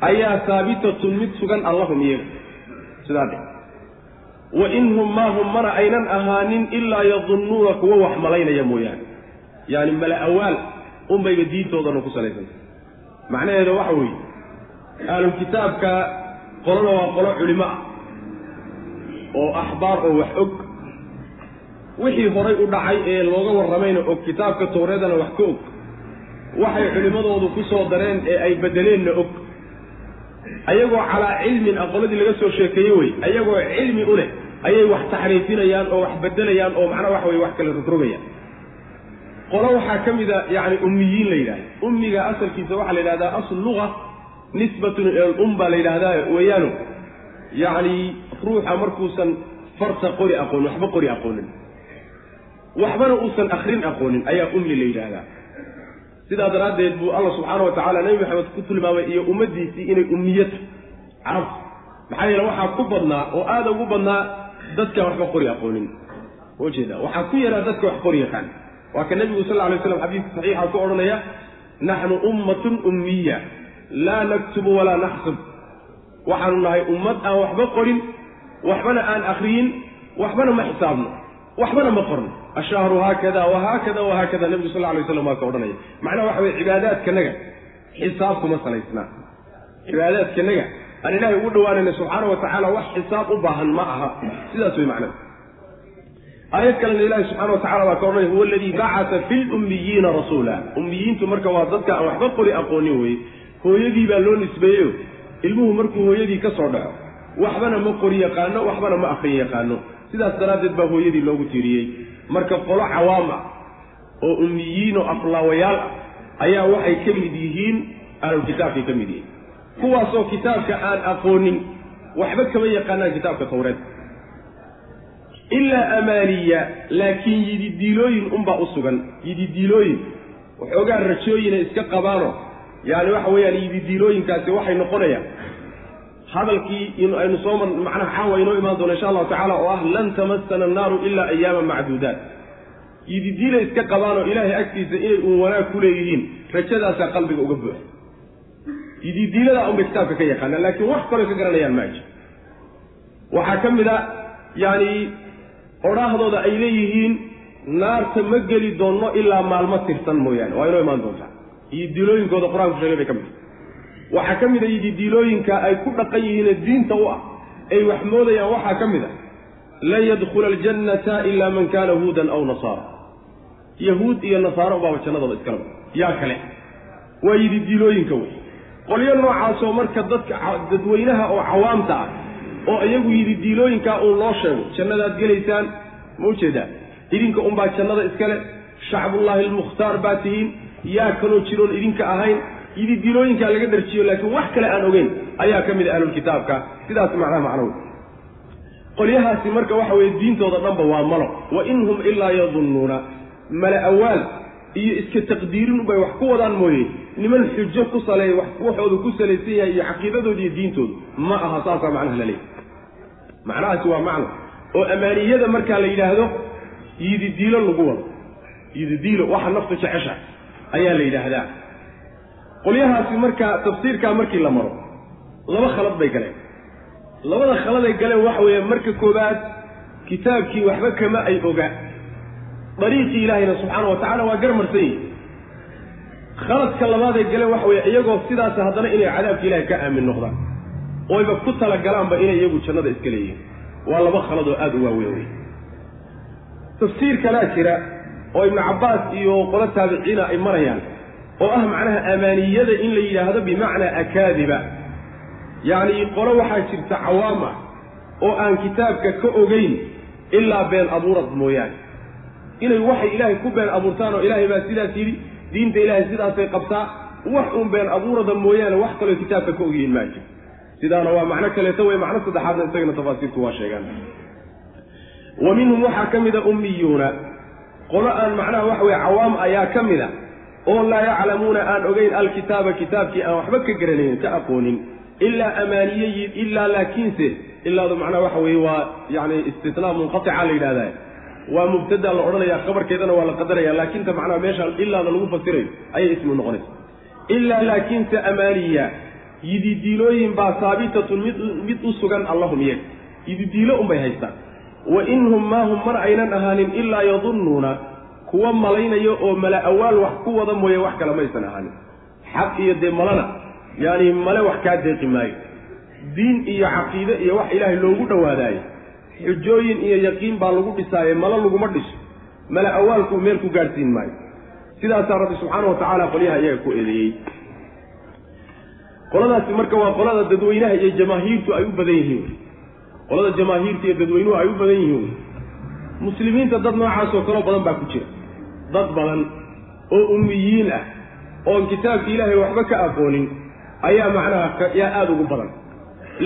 ayaa haabitatun mid sugan allahum iyaga sidaa dhe wa in hum maa hum mana aynan ahaanin ilaa yadunnuuna kuwa wax malaynaya mooyaane. Yaani mala awaal unbayba diintoodana ku salaysanta macnaheeda waxa weeye ahlulkitaabka qolona waa qolo culimo ah oo axbaar oo wax og. Wixii horay u dhacay ee looga warramayna og kitaabka tawreedana wax ka og waxay culimmadoodu ku soo dareen ee ay beddeleenna og. Ayagoo calaa cilmin qoladii laga soo sheekeeyey wey ayagoo cilmi u leh ayay wax taxriifinayaan oo wax beddelayaan oo macnaha waxa weye wax kale rogrogayaan. Qolo waxaa ka mid a yacni ummiyiin la yidhahda ummiga asalkiisa waxaa la yidhahdaa asl luga nisbatun ila alum baa la yidhahdaa weeyaano. Yacni ruuxa markuusan farta qori aqoonin waxba qori aqoonin. Waxbana uusan akrin aqoonin ayaa ummi la yidhaahdaa sidaa daraaddeed buu alla subxaana wa tacala nebi maxamed ku tilmaamay iyo ummaddiisii inay ummiyata carabta maxaa yeele waxaa ku badnaa oo aada ugu badnaa dadkaan waxba qori aqoonin ujeeda waxaa ku yaraa dadka wax qori yaqaan. Waa ka nebigu sal lla lay slam xadiiska saxiixa ku odhanaya naxnu ummatun ummiya. Laa naktubu walaa naxsub. Waxaanu nahay ummad aan waxba qorin waxbana aan akriyin waxbana ma xisaabno waxbana ma qorno ashahru haakada wahaakada wahaakada nebigu sal lay slam waa ka odhanaya macnaha waxa weye cibaadaadkanaga xisaab kuma salaysnaa cibaadaadkanaga aan ilaahay ugu dhawaanayna subxaana wa tacaala wax xisaab u baahan ma aha sidaas wey macnaha aayad kalena ilaahi subxana wa tacala waa ka odhanaya huwa aladii bacata fi lummiyiina rasuula ummiyiintu marka waa dadka aan waxba qori aqoonin weye hooyadii baa loo nisbeeyeyo ilmuhu markuu hooyadii ka soo dhaco waxbana ma qori yaqaano waxbana ma akrin yaqaano sidaas daraaddeed baa hooyadii loogu tiiriyey marka qolo cawaam ah oo ummiyiin oo aflaawayaal ah ayaa waxay ka mid yihiin ahlulkitaabkay ka mid yihiin. Kuwaasoo kitaabka aan aqoonin waxba kama yaqaanaan kitaabka tawreed ilaa amaaniya laakiin yididiilooyin unbaa u sugan. Yididiilooyin waxoogaa rajooyinay iska qabaano. Yaani waxa weeyaan yididiilooyinkaasi waxay noqonayaan hadalkii aynu soo macnaha caawa inoo imaan doono insha allahu tacala oo ah lan tamasana annaaru ilaa ayaama macduudaat. Yididiilay iska qabaanoo ilaahay agtiisa inay uun wanaag ku leeyihiin rajadaasaa qalbiga uga buuxa. Yididiiladaa unbay kitaabka ka yaqaanaan laakiin wax kaloo ka garanayaan maaji waxaa ka mid a yaani odhaahdooda ay leeyihiin naarta ma geli doonno ilaa maalmo tirsan mooyaane waa inoo imaan doontaa. Yididiilooyinkooda qur'aanku sheegay bay ka mid waxaa ka mid a yididiilooyinka ay ku dhaqan yihiine diinta u ah ay wax moodayaan waxaa ka mid a lan yadkhula aljannata ilaa man kaana huudan aw nasaara. Yahuud iyo nasaaro baaba jannadooda iskalaba yaa kale waa yididiilooyinka wey. Qolyo noocaasoo marka dadka dadweynaha oo cawaamta ah oo iyagu yididiilooyinkaa uun loo sheego jannadaad gelaysaan? Ma u jeedaa idinka unbaa jannada iskale shacbullaahi almukhtaar baa tihiin. Yaa kaloo jiroon idinka ahayn yididiilooyinkaa laga dharjiyo laakiin wax kale aan ogeyn ayaa ka mid a ahlulkitaabka sidaas macnaha macnow qolyahaasi marka waxa weeye diintooda dhanba waa malo. Wa in hum ilaa yadunnuuna. Mala awaal iyo iska taqdiirin ubay wax ku wadaan mooye. Niman xujo ku saleey wax waxoodu ku salaysan yahay iyo caqiidadooda iyo diintoodu. Ma aha saasaa macnaha la leeyahy macnahaasi waa macno. Oo amaaniyada markaa la yidhaahdo yididiilo lagu wado. Yididiilo waxa naftu jecesha ayaa la yidhaahdaa qolyahaasi markaa tafsiirkaa markii la maro laba khalad bay galeen. Labada khaladay galeen waxa weeye marka koowaad kitaabkii waxba kama ay oga. Dariiqii ilaahayna subxaana wa tacala waa garmarsan yihi khaladka labaaday galeen waxa weeye iyagoo sidaas haddana inay cadaabka ilahay ka aamin noqdaan. Oyba ku talagalaanba inay iyagu jannada iska leeyihiin waa laba khalad oo aada u waaweyn wey tafsiir kalaa jira oo ibnu cabbaas iyo qolo taabiciina ay marayaan oo ah macnaha amaaniyada in la yidhaahdo bimacnaa akaadiba. Yacni qolo waxaa jirta cawaam ah oo aan kitaabka ka ogeyn ilaa been abuurad mooyaane. Inay waxay ilaahay ku been abuurtaan oo ilaahay baa sidaas yidhi diinta ilaahay sidaasay qabtaa wax uun been abuurada mooyaane wax kaloo kitaabka ka ogyihiin maa jiro sidaana waa macno kaleeto wey macno saddexaadna isagana tafaasiirku waa sheegaan. Wa minhum waxaa ka mida ummiyuuna. Qolo aan macnaha waxa weye cawaam ayaa ka mid a oo laa yaclamuuna aan ogeyn alkitaaba kitaabkii aan waxba ka garanaynin ka aqoonin ilaa amaaniye ilaa laakiinse ilaadu macnaha waxa weeye waa yani istisnaa munqatica la yidhahdaa waa mubtada la odhanaya khabarkeedana waa la qadaraya laakinta macnaha meesha ilaada lagu fasirayo ayay ismu noqonaysa ilaa laakiinse amaaniya yididiilooyin baa haabitatun mid mid u sugan allahum iyaga. Yididiilo unbay haystaan. Wa inhum maahum mar aynan ahaanin ilaa yadunnuuna kuwa malaynayo oo mala awaal wax ku wada mooye wax kale maysan ahaanin. Xaq iyo dee malana yaani male wax kaa deeqi maayo. Diin iyo caqiide iyo wax ilaahay loogu dhowaadaayo. Xujooyin iyo yaqiin baa lagu dhisaaye malo laguma dhiso. Mala awaalku meel ku gaadhsiin maayo. Sidaasaa rabbi subxaana wa tacaala qolyaha iyaga ku eedeeyey. Qoladaasi marka waa qolada dadweynaha iyo jamaahiirtu ay u badan yihiin. Qolada jamaahiirta iyo dadweynuhu ay u badan yihiin. Muslimiinta dad noocaasoo kaloo badan baa ku jira dad badan oo ummiyiin ah oon kitaabka ilaahay waxba ka aqoonin ayaa macnaha yaa aada ugu badan.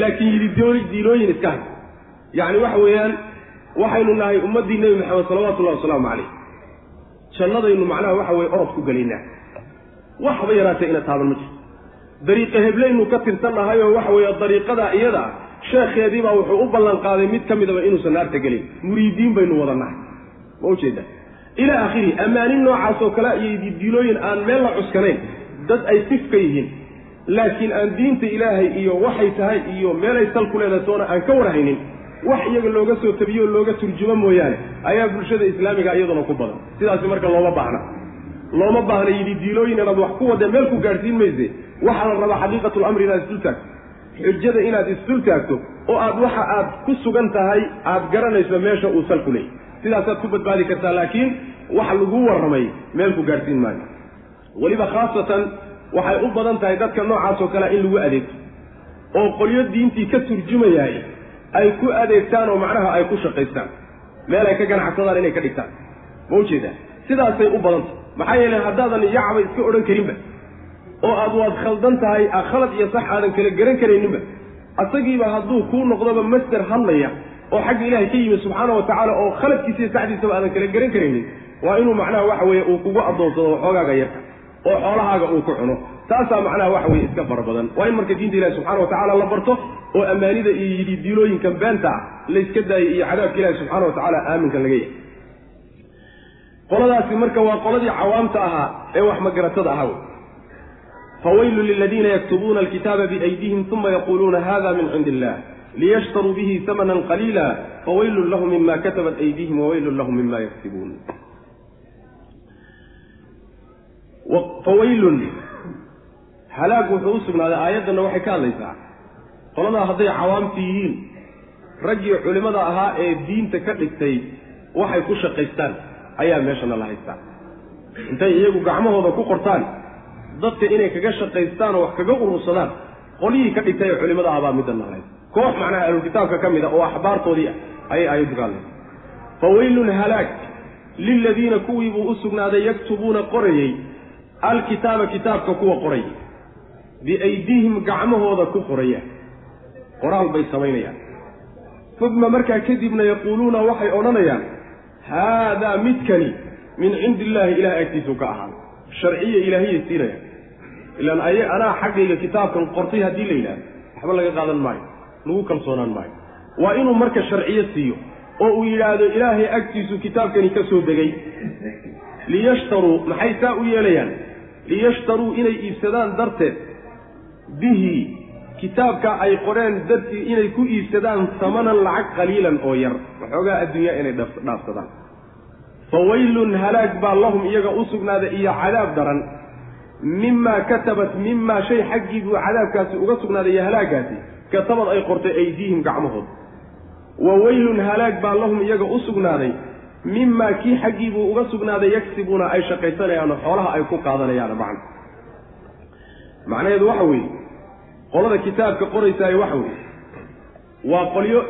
Laakiin yidhi diilooyin iska hay yacni waxa weeyaan waxaynu nahay ummaddii nebi maxamed salawatullahi wasalaamu calayh. Jannadaynu macnaha waxa weye orod ku gelaynaa waxba yaraatee ina taaban ma jirto. Dariiqa heblaynu ka tirsan nahay oo waxa weeye dariiqadaa iyada ah sheekheediibaa wuxuu u ballan qaaday mid ka midaba inuusan naarta gelin. Muriidiin baynu wada nahay ma ujeeda ilaa akhirihi ammaanin noocaas oo kale iyo didiilooyin aan meel la cuskanayn dad ay sif ka yihiin. Laakiin aan diinta ilaahay iyo waxay tahay iyo meelay sal ku leedahay toona aan ka warhaynin wax iyaga looga soo tabiyo looga turjumo mooyaane ayaa bulshada islaamiga iyaduna ku badan. Sidaasi marka looma baahna. Looma baahna yidhi diilooyin inaad wax ku wadee meel ku gaadhsiin mayse. Waxaa la rabaa xaqiiqatulamri inaad isdul taagto. Xujada inaad isdul taagto oo aad waxa aad ku sugan tahay aad garanayso meesha uu sal ku leeyay sidaasaad ku badbaadi kartaa laakiin waxa lagu warramay meel ku gaadhsiin maayo. Weliba khaasatan waxay u badan tahay dadka noocaas oo kalea in lagu adeegto oo qolyo diintii ka turjumayaay ay ku adeegtaan oo macnaha ay ku shaqaystaan. Meel ay ka ganacsadaan inay ka dhigtaan. Ma u jeedaa sidaasay u badantah maxaa yeelay haddaadan yacba iska odhan karinba oo aad waad khaldan tahay khalad iyo sax aadan kala garan karayninba asagiiba hadduu kuu noqdoba master hadlaya oo xagga ilaahay ka yimid subxaana wa tacaala oo khaladkiisa iyo saxdiisaba aadan kala garan karaynin waa inuu macnaha waxa weeye uu kugu addoonsado xoogaaga yarka oo xoolahaaga uu ku cuno. Taasaa macnaha waxa weye iska fara badan. Waa in marka diinta ilahi subxana wa tacaala la barto oo ammaanida iyo yidhi diilooyinkan beenta ah layska daayay iyo cadaabka ilahi subxaana wa tacaala aaminkan laga yahay. Qoladaasi marka waa qoladii cawaamta ahaa ee wax magaratada ahaa wey fawaylun liladiina yaktubuuna alkitaaba biaydihim uma yaquluuna hada min cindi illah liyashtaruu bihi hamanan qaliila fawaylun lahum mima katabat aydihim wawaylun lahum mima yaktibuun fawaylun halaag wuxuu u sugnaaday aayaddanna waxay ka hadlaysaa qoladaa hadday cawaamti yihiin raggii culimmada ahaa ee diinta ka dhigtay waxay ku shaqaystaan ayaa meeshana la haystaa intay iyagu gacmahooda ku qortaan dadka inay kaga shaqaystaan oo wax kaga urursadaan qolyihii ka dhigtay ee culimmada ahbaa middanna la haysta koox macnaha ahlulkitaabka ka mid a oo axbaartoodii ah ayay aayaddu ka hadlaysa fawaylun halaag liladiina kuwii buu u sugnaaday yaktubuuna qorayey alkitaaba kitaabka kuwa qoraya biaydiihim gacmahooda ku qoraya. Qoraal bay samaynayaan. Uma markaa kadibna yaquuluuna waxay odhanayaan haadaa midkani min cindi illaahi ilahay agtiisuu ka ahaa. Sharciya ilaahiyay siinaya. Ilaan ay anaa xaggayga kitaabkan qortay haddii la yidhahdo waxba laga qaadan maayo lagu kalsoonaan maayo. Waa inuu marka sharciyo siiyo oo uu yidhaahdo ilaahay agtiisu kitaabkani ka soo degay. Liyashtaruu maxay saa u yeelayaan? Liyashtaruu inay iibsadaan darteed. Bihi kitaabka ay qoreen dartii inay ku iibsadaan tamanan lacag qaliilan oo yar. Waxoogaa adduunyaa inay dhaafsadaan. Fawaylun halaag baa lahum iyaga u sugnaaday iyo cadaab daran. Mimaa katabat mimaa shay xaggii buu cadaabkaasi uga sugnaaday iyo halaagaasi katabad ay qortay aydiihim gacmahood wa weylun halaag baa lahum iyaga u sugnaaday mimaa kii xaggii buu uga sugnaaday yagsibuuna ay shaqaysanayaanoo xoolaha ay ku qaadanayaan macna. Macnaheedu waxa weeye qolada kitaabka qoraysaaye waxa weeye waa qolyo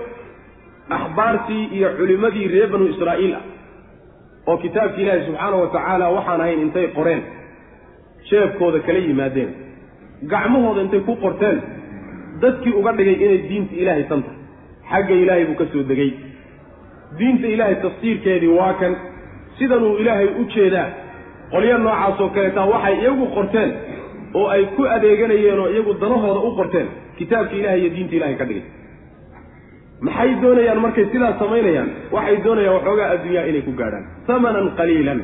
axbaartii iyo culimmadii reer banu israa'iil ah oo kitaabki ilaahi subxaana wa tacaala waxaan ahayn intay qoreen jeebkooda kala yimaadeen gacmahooda intay ku qorteen dadkii uga dhigay inay diinta ilaahay tan tahay xagga ilaahay buu ka soo degay. Diinta ilaahay tafsiirkeedii waa kan. Sidanuu ilaahay u jeedaa qolyo noocaasoo kaleetaa waxay iyagu qorteen oo ay ku adeeganayeen oo iyagu danahooda u qorteen kitaabka ilahay iyo diinta ilahay ka dhigay. Maxay doonayaan markay sidaas samaynayaan? Waxay doonayaan waxoogaa adduunyaa inay ku gaadhaan. Hamanan qaliilan.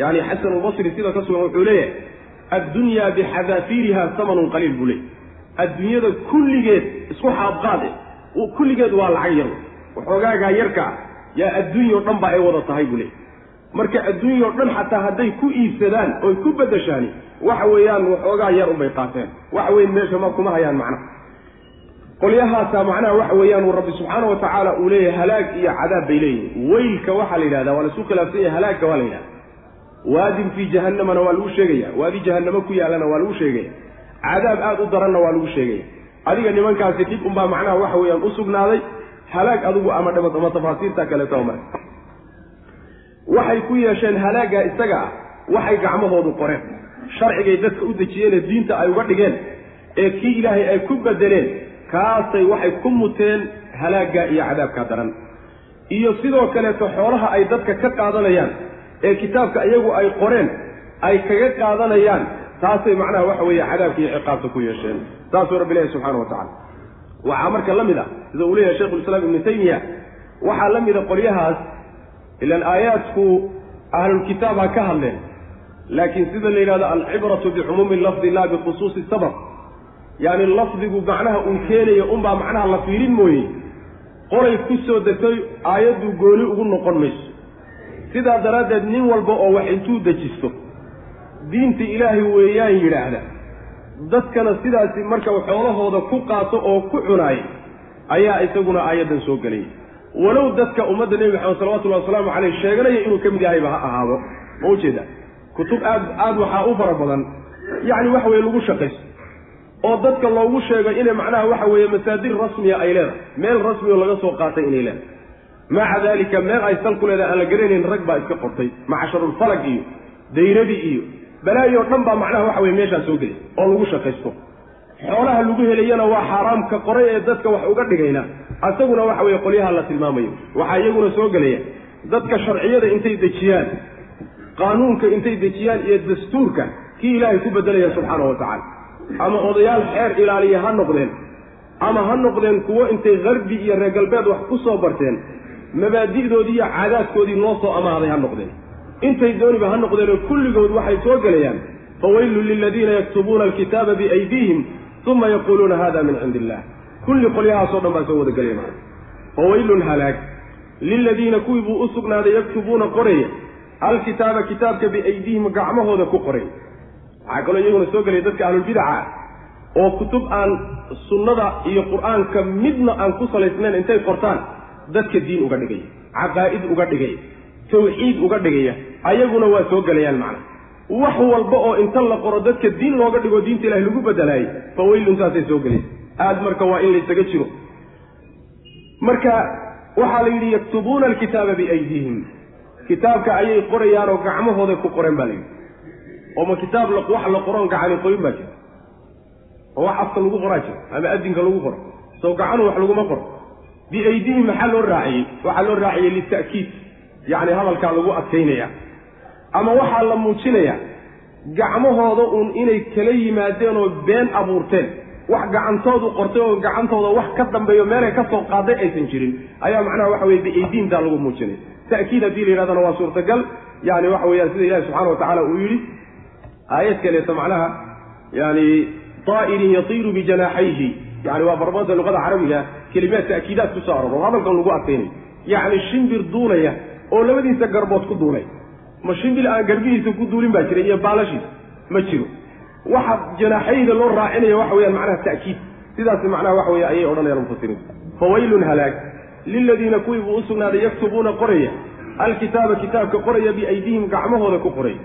Yani xasanulbasri sida ka sugan wuxuu leeyahay addunyaa bixadaafiiriha hamanun qaliil buu leeyay adduunyada kulligeed isku xaabqaade kulligeed waa lacag yar. Waxoogaagaa yarka ah yaa adduunyao dhan ba ay wada tahay buu leeyay marka adduunyao dhan xataa hadday ku iibsadaan oy ku bedeshaani waxa weeyaan waxoogaa yar unbay qaateen. Waxa weyn meesha ma kuma hayaan macnaha qolyahaasaa macnaha waxa weeyaan uu rabbi subxaana wa tacaala uu leeyahay halaag iyo cadaab bay leeyihiin weylka waxaa la yidhahda waa laisu khilaafsan yahay halaagka waa la yidhahda waadin fii jahannamana waa lagu sheegaya waadi jahannamo ku yaalana waa lagu sheegaya cadaab aada u daranna waa lagu sheegaya adiga nimankaasi dhib unbaa macnaha waxa weeyaan u sugnaaday halaag adigu ama dhama ama tafaasiirta kaleeto mare waxay ku yeesheen halaaggaa isaga ah waxay gacmahoodu qoreen. Sharcigay dadka u dejiyeenee diinta ay uga dhigeen ee kii ilaahay ay ku bedeleen kaasay waxay ku muteen halaaggaa iyo cadaabkaa daran. Iyo sidoo kaleeto xoolaha ay dadka ka qaadanayaan ee kitaabka iyagu ay qoreen ay kaga qaadanayaan taasay macnaha waxa weeye cadaabka iyo ciqaabta ku yeesheen. Saasuu rabbi ilahi subxaana wa tacala waxaa marka la mid ah sida uu leeyahay sheikhulislaam ibnu taymiya waxaa la mida qolyahaas ilaan aayaadku ahlulkitaab ha ka hadleen laakiin sida la yidhahdo alcibratu bicumuumi lafdi laa bikhusuusi sabab. Yaani lafdigu macnaha uu keenayo unbaa macnaha la fiirin mooye. Qolay ku soo degtay aayaddu gooni ugu noqon mayso. Sidaa daraaddeed nin walba oo wax intuu dejisto diinta ilaahay weeyaan yidhaahda. Dadkana sidaasi marka xoolahooda ku qaato oo ku cunaay ayaa isaguna aayaddan soo gelay. Walow dadka ummadda nebi maxamed salawatullahi wasalaamu caleyh sheeganaya inuu ka mid yahayba ha ahaado. Ma ujeeda kutub aad aad waxaa u fara badan. Yacni waxa weye lagu shaqaysto. Oo dadka loogu sheego inay macnaha waxa weeye masaadir rasmiya ay leedahay. Meel rasmi oo laga soo qaatay inay leedahay. Maca daalika meel ay sal ku leedahay aan la garanayn rag baa iska qortay. Macsharulfalag iyo dayradii iyo balaayo dhan baa macnaha waxa weye meeshaa soo gelay oo lagu shaqaysto. Xoolaha lagu helayana waa xaaraamka qoray ee dadka wax uga dhigayna. Asaguna waxa weeye qolyaha la tilmaamayo. Waxaa iyaguna soo gelaya. Dadka sharciyada intay dejiyaan qaanuunka intay dejiyaan iyo dastuurka kii ilaahay ku bedelaya subxaana wa tacaala. Ama odayaal xeer ilaaliya ha noqdeen ama ha noqdeen kuwo intay karbi iyo reer galbeed wax ku soo barteen mabaadi'doodii iyo caadaadkoodii noo soo amaaday ha noqdeen intay dooniba ha noqdeenoo kulligood waxay soo gelayaan fawaylun liladiina yaktubuuna alkitaaba biaydiihim uma yaquuluuna hada min cindi illah kulli qolyahaasoo dhan baa soo wada gelaya maa fawaylun halaag. Liladiina kuwii buu u sugnaaday yaktubuuna qoraya alkitaaba kitaabka biaydiihim gacmahooda ku qoray. Waxaa kaloo iyaguna soo gelaya dadka ahlulbidaca oo kutub aan sunnada iyo qur'aanka midna aan ku salaysnayn intay qortaan dadka diin uga dhigaya caqaa'id uga dhigaya tawxiid uga dhigaya ayaguna waa soo gelayaan macna. Wax walba oo inta la qoro dadka diin looga dhigo diinta ilahay lagu bedelaayay fa weylun saasay soo gelaysa aada marka waa in laysaga jiro. Marka waxaa la yidhi yaktubuuna alkitaaba biaydiihim. Kitaabka ayay qorayaan oo gacmahooday ku qoreen baa la yidhi. Oo ma kitaab wax la qoroon gacani qoyin baa jira. Oo wax afka lagu qoraa jira ama adinka lagu qoro. Soo gacanu wax laguma qoro. Biaydihim maxaa loo raaciyey? Waxaa loo raaciyey lita'kiid. Yacni hadalkaa lagu adkaynaya ama waxaa la muujinaya gacmahooda uun inay kala yimaadeen oo been abuurteen. Wax gacantoodu qortay oo gacantooda wax ka dambeeyo meelay ka soo qaaday aysan jirin. Ayaa macnaha waxa weye biaydiintaa lagu muujinaya ta'kiid haddii la yidhahdana waa suurtagal. Yani waxa weeyaan sida ilahi subxana wa tacaala uu yidhi aayad kaleeto macnaha yani طaa'irin yatiiru bijanaaxayhi yani waa barbada luqada carabiga kelimaad ta'kiidaad ku soo aroro oo hadalkan lagu adkaynayo yacni shimbir duulaya oo labadiisa garbood ku duulay ma shimbil aan garbihiisa ku duulin baa jira iyo baalashiisa ma jiro. Waxa janaaxayda loo raacinaya waxa weyaan macnaha ta'kiid. Sidaas macnaha waxa weye ayay odhanayaan mufasiriintu fawaylun halaag. Liladiina kuwii buu u sugnaaday yaktubuuna qoraya. Alkitaaba kitaabka qoraya biaydihim gacmahooda ku qoray.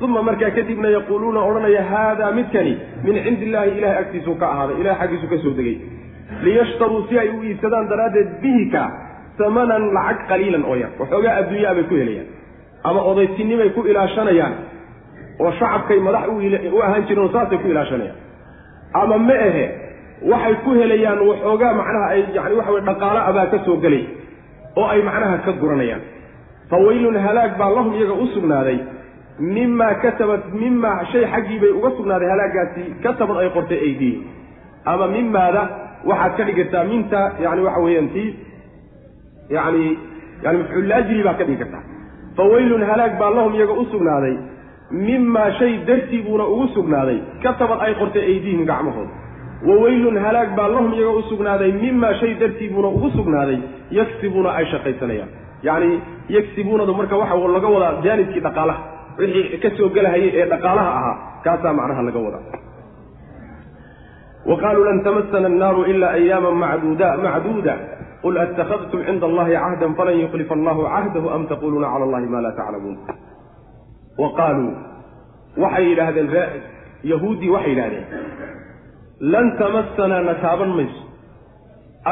Uma markaa kadibna yaquuluuna odhanaya haadaa midkani min cindi illaahi ilahay agtiisuu ka ahaaday ilahay xaggiisu ka soo degay. Liyashtaruu si ay u iibsadaan daraaddeed bihika samanan lacag qaliilan oo yar. Waxoogaa adduunyaa bay ku helayaan ama odaytinimay ku ilaashanayaan oo shacabkay madax u ahaan jireen oo saasay ku ilaashanayaan. Ama ma ahe waxay ku helayaan waxoogaa macnaha ay yani waxa weye dhaqaalo abaa ka soo gelay oo ay macnaha ka guranayaan. Fawaylun halaag baa lahum iyaga u sugnaaday mimaa katabat mimaa shay xaggii bay uga sugnaaday halaagaasi katabad ay qortay aydiihim ama mimaada waxaad ka dhigirtaa minta yani waxa weeyaan tii yani yani mafcuullaajli baad ka dhigi kartaa fawaylun halaag baa lahum iyaga u sugnaaday mimaa shay dartii buuna ugu sugnaaday katabad ay qortay aydiihim gacmahooda. Waweylun halaag baa lahum iyaga u sugnaaday mimaa shay dartii buuna ugu sugnaaday yagsibuuna ay shaqaysanayaan. Yacni yagsibuunadu marka waxa laga wadaa jaanibkii dhaqaalaha wixii ka soo gelahayay ee dhaqaalaha ahaa kaasaa macnaha laga wadaa. Wa qaaluu lan tamasana annaaru ila ayaama macduuda macduuda qul attakhadtum cinda allahi cahdan falan yukhlifa allahu cahdahu am taquluuna cala allahi ma laa taclamuun wa qaaluu waxay yidhaahdeen yahuuddii waxay yidhahdeen lan tamasanaa na taaban mayso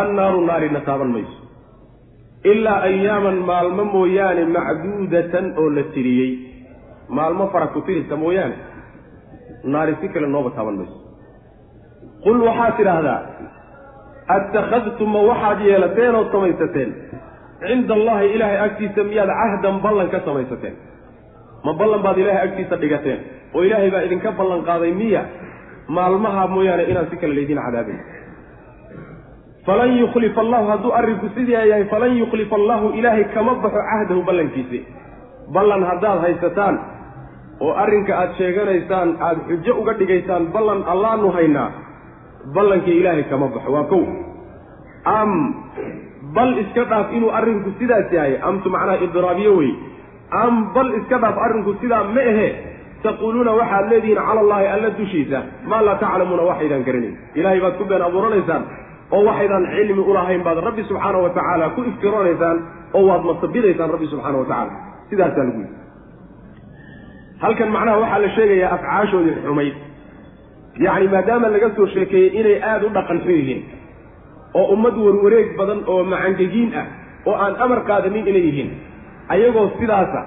annaaru naari na taaban mayso ilaa ayaaman maalmo mooyaane macduudatan oo la tiriyey maalmo fara ku tirisa mooyaane naari si kale nooba taaban mayso qul waxaad tidhaahdaa attakhadtum ma waxaad yeelateen oo samaysateen cinda allahi ilaahay agtiisa miyaad cahdan ballan ka samaysateen ma ballan baad ilaahay agtiisa dhigateen oo ilaahay baa idinka ballan qaaday miya maalmaha mooyaane inaan si kale laydin cadaabin falan yukhlifa allahu hadduu arrinku sidaa yahay falan yukhlifa allahu ilaahay kama baxo cahdahu ballankiisi ballan haddaad haysataan oo arrinka aad sheeganaysaan aada xujo uga dhigaysaan ballan allaanu haynaa ballankii ilaahay kama baxo waa kow. Am bal iska dhaaf inuu arrinku sidaas yahay. Amtu macnaha idraabiyo wey am bal iska dhaaf arrinku sidaa ma ahe. Taquuluuna waxaad leedihiin cala allahi alla dushiisa. Maa laa taclamuuna waxaydaan garanayn. Ilaahay baad ku been abuuranaysaan oo waxaydaan cilmi ulahayn baad rabbi subxaana wa tacaala ku iftiroonaysaan oo waad masabidaysaan rabbi subxaana wa tacaala. Sidaasaa lagu yidhi. Halkan macnaha waxaa la sheegayaa afcaashoodii xumayd yacni maadaama laga soo sheekeeyey inay aada u dhaqan xun yihiin oo ummad warwareeg badan oo macangegiin ah oo aan amar qaadanin inay yihiin ayagoo sidaasa